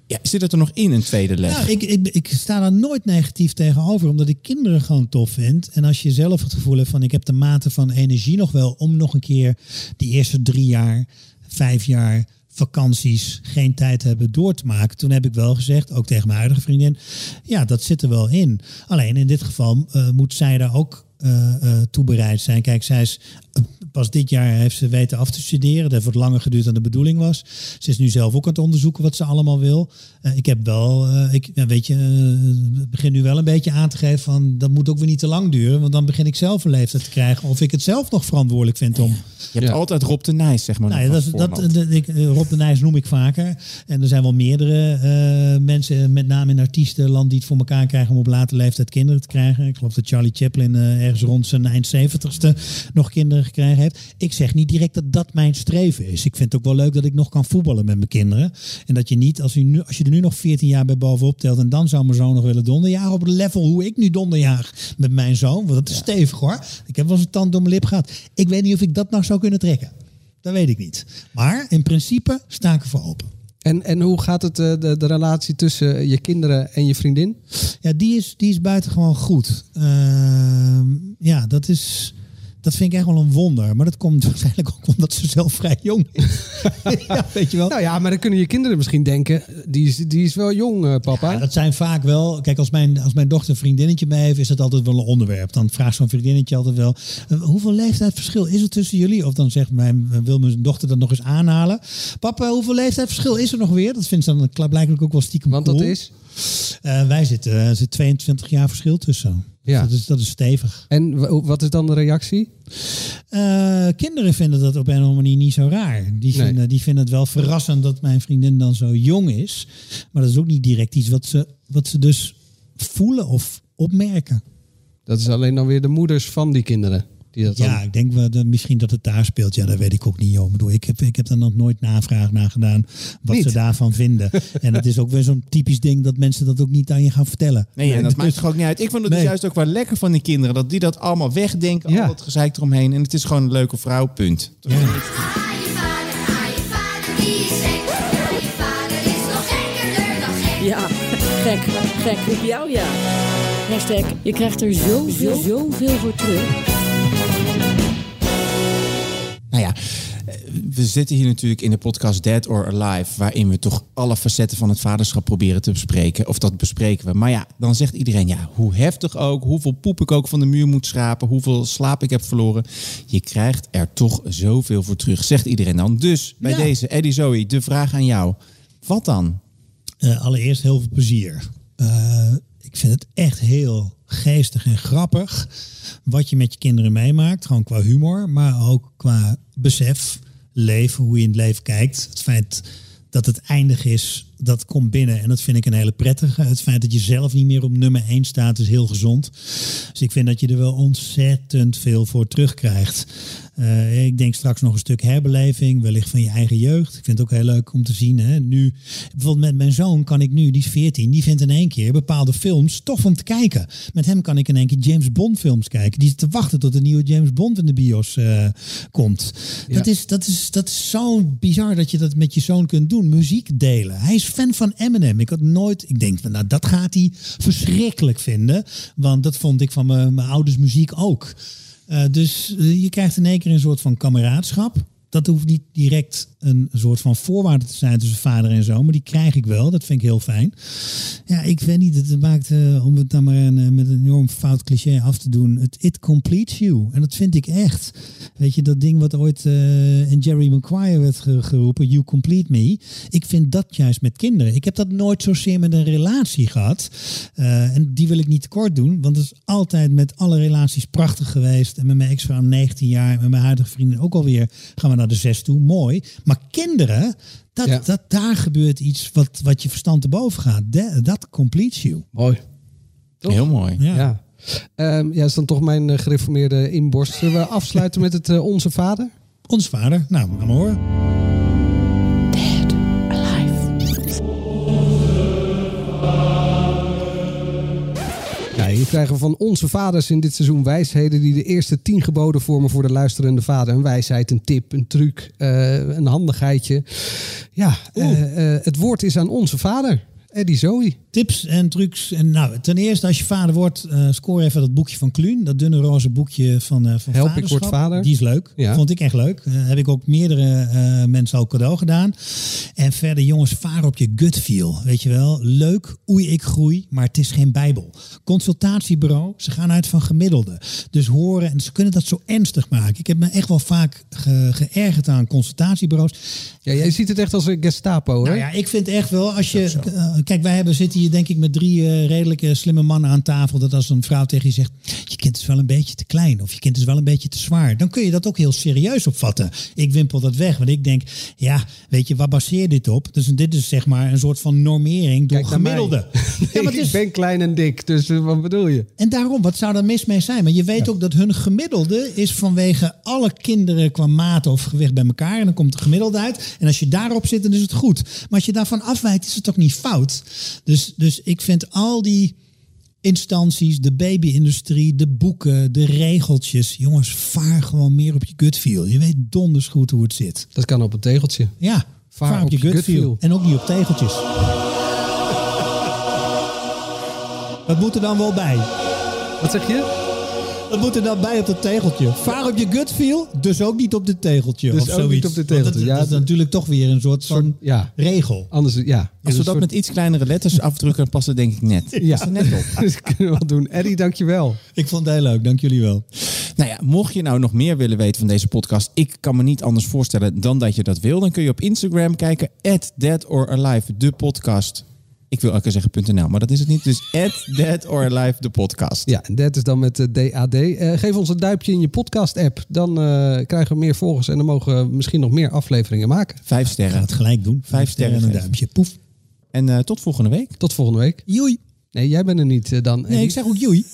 ja, zit het er nog in, een tweede les? Ja, ik, ik, ik sta daar nooit negatief tegenover, omdat ik kinderen gewoon tof vind. En als je zelf het gevoel hebt van ik heb de mate van energie nog wel om nog een keer die eerste drie jaar vijf jaar vakanties geen tijd hebben door te maken. Toen heb ik wel gezegd, ook tegen mijn huidige vriendin, ja, dat zit er wel in. Alleen in dit geval uh, moet zij daar ook uh, toe bereid zijn. Kijk, zij is pas dit jaar heeft ze weten af te studeren. Dat heeft wat langer geduurd dan de bedoeling was. Ze is nu zelf ook aan het onderzoeken wat ze allemaal wil. Uh, ik heb wel, uh, ik, ja, weet je, uh, begin nu wel een beetje aan te geven van dat moet ook weer niet te lang duren. Want dan begin ik zelf een leeftijd te krijgen. Of ik het zelf nog verantwoordelijk vind om. Je hebt ja. altijd Rob de Nijs, zeg maar. Nou, ja, dat, dat, dat, ik, Rob de Nijs noem ik vaker. En er zijn wel meerdere mensen, met name in artiestenland, die het voor elkaar krijgen om op late leeftijd kinderen te krijgen. Ik geloof dat Charlie Chaplin ergens rond zijn eind 70ste nog kinderen gekregen heeft. Ik zeg niet direct dat dat mijn streven is. Ik vind het ook wel leuk dat ik nog kan voetballen met mijn kinderen. En dat je niet, als je, nu, als je er nu nog 14 jaar bij bovenop telt en dan zou mijn zoon nog willen donderjagen op het level hoe ik nu donderjaag met mijn zoon. Want dat is ja. stevig hoor. Ik heb wel eens een tand door mijn lip gehad. Ik weet niet of ik dat nog zou kunnen trekken. Dat weet ik niet. Maar in principe sta ik ervoor open. En, en hoe gaat het, de, de relatie tussen je kinderen en je vriendin? Ja, die is, die is buitengewoon goed. Uh, ja, dat is dat vind ik echt wel een wonder. Maar dat komt waarschijnlijk ook omdat ze zelf vrij jong is. ja, weet je wel. Nou ja, maar dan kunnen je kinderen misschien denken, die is, die is wel jong, uh, papa. Ja, dat zijn vaak wel, kijk, als mijn, als mijn dochter een vriendinnetje mee heeft, is dat altijd wel een onderwerp. Dan vraagt zo'n vriendinnetje altijd wel, uh, hoeveel leeftijdsverschil is er tussen jullie? Of dan zegt mijn, wil mijn dochter dat nog eens aanhalen. Papa, hoeveel leeftijdsverschil is er nog weer? Dat vindt ze dan blijkbaar ook wel stiekem Want cool. dat is? Uh, wij zitten, er zit 22 jaar verschil tussen. Ja. Dat, is, dat is stevig. En wat is dan de reactie? Uh, kinderen vinden dat op een of andere manier niet zo raar. Die vinden, nee. die vinden het wel verrassend dat mijn vriendin dan zo jong is. Maar dat is ook niet direct iets wat ze, wat ze dus voelen of opmerken. Dat is alleen dan weer de moeders van die kinderen. Die dat ja, dan... ik denk wel, misschien dat het daar speelt. Ja, dat weet ik ook niet, joh. Ik, bedoel, ik, heb, ik heb daar nog nooit navraag naar gedaan wat niet. ze daarvan vinden. en het is ook weer zo'n typisch ding dat mensen dat ook niet aan je gaan vertellen. Nee, en dat dus, maakt toch ook niet uit. Ik vond het nee. dus juist ook wel lekker van die kinderen. Dat die dat allemaal wegdenken, ja. al dat gezeik eromheen. En het is gewoon een leuke vrouw, punt. Ja. Ja, gek, gek op jou, ja. Hashtag, je krijgt er zoveel, zoveel voor terug. Nou ja, we zitten hier natuurlijk in de podcast Dead or Alive, waarin we toch alle facetten van het vaderschap proberen te bespreken. Of dat bespreken we. Maar ja, dan zegt iedereen, ja, hoe heftig ook, hoeveel poep ik ook van de muur moet schrapen, hoeveel slaap ik heb verloren. Je krijgt er toch zoveel voor terug, zegt iedereen dan. Dus bij ja. deze, Eddie Zoe, de vraag aan jou. Wat dan? Uh, allereerst heel veel plezier. Uh, ik vind het echt heel geestig en grappig wat je met je kinderen meemaakt. Gewoon qua humor, maar ook qua besef, leven, hoe je in het leven kijkt. Het feit dat het eindig is, dat komt binnen. En dat vind ik een hele prettige. Het feit dat je zelf niet meer op nummer 1 staat, is heel gezond. Dus ik vind dat je er wel ontzettend veel voor terugkrijgt. Uh, ik denk straks nog een stuk herbeleving, wellicht van je eigen jeugd. Ik vind het ook heel leuk om te zien. Hè. Nu, bijvoorbeeld met mijn zoon kan ik nu, die is 14, die vindt in één keer bepaalde films tof om te kijken. Met hem kan ik in één keer James Bond films kijken. Die zit te wachten tot de nieuwe James Bond in de bios uh, komt. Ja. Dat, is, dat, is, dat is zo bizar dat je dat met je zoon kunt doen. Muziek delen. Hij is fan van Eminem. Ik had nooit, ik denk, nou dat gaat hij verschrikkelijk vinden. Want dat vond ik van mijn ouders muziek ook. Uh, dus uh, je krijgt in één keer een soort van kameraadschap. Dat hoeft niet direct een soort van voorwaarde te zijn tussen vader en zoon, maar die krijg ik wel. Dat vind ik heel fijn. Ja, ik weet niet, het maakt, uh, om het dan maar een, met een enorm fout cliché af te doen, het it completes you. En dat vind ik echt. Weet je, dat ding wat ooit uh, in Jerry Maguire werd geroepen, you complete me. Ik vind dat juist met kinderen. Ik heb dat nooit zozeer met een relatie gehad. En die wil ik niet tekort doen, want het is altijd met alle relaties prachtig geweest. En met mijn ex-vrouw 19 jaar, met mijn huidige vrienden ook alweer, gaan we naar de zes toe. Mooi. Maar kinderen, dat, ja. dat, daar gebeurt iets wat, wat je verstand te boven gaat. Dat completes you. Mooi. Toch? Heel mooi. Ja. Ja. Um, ja, is dan toch mijn uh, gereformeerde inborst. Zullen we afsluiten met het uh, Onze Vader? Onze Vader. Nou, we gaan maar horen. Hier krijgen we van onze vaders in dit seizoen wijsheden die de eerste tien geboden vormen voor de luisterende vader. Een wijsheid, een tip, een truc, uh, een handigheidje. Ja, uh, uh, het woord is aan onze vader. Eddie Zoe. Tips en trucs. En nou, ten eerste, als je vader wordt, eh, score even dat boekje van Kluun. Dat dunne roze boekje van, eh van Help, ik word vader. Die is leuk. Ja. Vond ik echt leuk. Eh, heb ik ook meerdere eh, mensen al cadeau gedaan. En verder, jongens, vaar op je gut feel. Weet je wel, leuk, oei, ik groei, maar het is geen bijbel. Consultatiebureau, ze gaan uit van gemiddelde. Dus horen, en ze kunnen dat zo ernstig maken. Ik heb me echt wel vaak ge- geërgerd aan consultatiebureaus. Ja, jij ziet het echt als een Gestapo, hè? Nou ja, ik vind echt wel, als je. kijk, wij hebben, zitten hier denk ik met drie eh, redelijke slimme mannen aan tafel. Dat als een vrouw tegen je zegt: Je kind is wel een beetje te klein of je kind is wel een beetje te zwaar. Dan kun je dat ook heel serieus opvatten. Ik wimpel dat weg, want ik denk: Ja, weet je, waar baseer je dit op? Dus dit is zeg maar een soort van normering door gemiddelde. Ja, maar ik ben klein en dik, dus eh, wat bedoel je? en daarom, wat zou daar mis mee zijn? Maar je weet ook dat hun gemiddelde is vanwege alle kinderen qua maat of gewicht bij elkaar. En dan komt het gemiddelde uit. En als je daarop zit, dan is het goed. Maar als je daarvan afwijkt, is het ook niet fout. Dus, dus ik vind al die instanties, de baby-industrie, de boeken, de regeltjes. Jongens, vaar gewoon meer op je gut feel. Je weet donders goed hoe het zit. Dat kan op een tegeltje. Ja, vaar, op, je gut, feel. En ook niet op tegeltjes. Wat moet er dan wel bij? Wat zeg je? Wat moet er dan bij op dat tegeltje? Vaar op je gut feel, dus ook niet op dit tegeltje. Dus of ook zoiets. niet op dit Want tegeltje. Dat, Ja, dat is dat- natuurlijk toch weer een soort van Ja, regel. anders, ja. Als we dat soort- met iets kleinere letters afdrukken, dan past het denk ik net. Ja, Past er net op. dat kunnen we wel doen. Eddie, dankjewel. Ik vond het heel leuk, dank jullie wel. Nou ja, mocht je nou nog meer willen weten van deze podcast, ik kan me niet anders voorstellen dan dat je dat wil. Dan kun je op Instagram kijken, at Dead or Alive, de podcast. Ik wil elke keer zeggen .nl, maar dat is het niet. Dus at Dead or Alive, de podcast. Ja, en dat is dan met de DAD. Eh, geef ons een duimpje in je podcast-app. Dan eh, krijgen we meer volgers en dan mogen we misschien nog meer afleveringen maken. Vijf Ik ga sterren. het gelijk doen. Vijf sterren en een duimpje. Poef. En eh, tot volgende week. Tot volgende week. Joei. Nee, jij bent er niet eh, dan. Nee, ik zeg ook joei.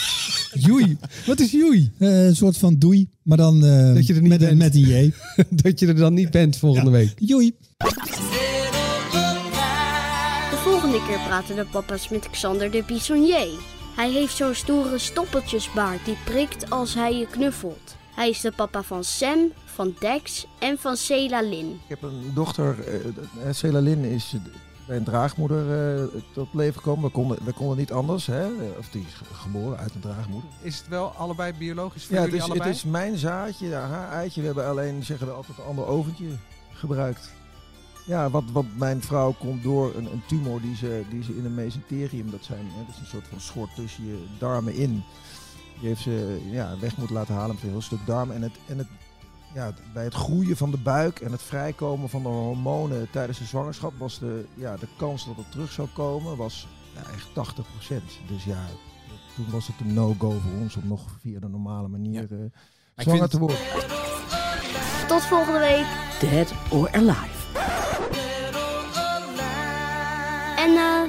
joei. Wat is joei? Eh, een soort van doei, maar dan eh, Dat je er niet met, een, bent. met een J. dat je er dan niet bent volgende Ja. week. Joei. De volgende keer praten de papa's met Xander de Bisonnier. Hij heeft zo'n stoere stoppeltjesbaard die prikt als hij je knuffelt. Hij is de papa van Sam, van Dex en van Cela Lin. Ik heb een dochter, uh, Cela Lin is eh, bij een draagmoeder eh, tot leven gekomen. We konden, we konden niet anders, hè? Eh, of die is ge- geboren uit een draagmoeder. Is het wel allebei biologisch voor Ja, het is, het is mijn zaadje, haar eitje. We hebben alleen, zeggen we altijd, een ander oventje gebruikt. Ja, wat, wat mijn vrouw komt door een, een tumor die ze, die ze in een mesenterium, dat, zijn, hè, dat is een soort van schort tussen je darmen in. Die heeft ze ja, weg moeten laten halen met een heel stuk darm. En, het, en het, ja, bij het groeien van de buik en het vrijkomen van de hormonen tijdens de zwangerschap was de, ja, de kans dat het terug zou komen was ja, echt 80% Dus ja, toen was het een no-go voor ons om nog via de normale manier eh, zwanger vind- te worden. Tot volgende week. Dead or Alive. En eh,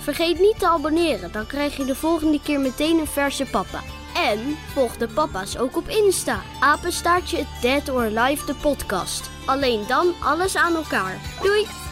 vergeet niet te abonneren, dan krijg je de volgende keer meteen een verse papa. En volg de papa's ook op Insta. Apenstaartje Dead or Alive de podcast. Alleen dan alles aan elkaar. Doei!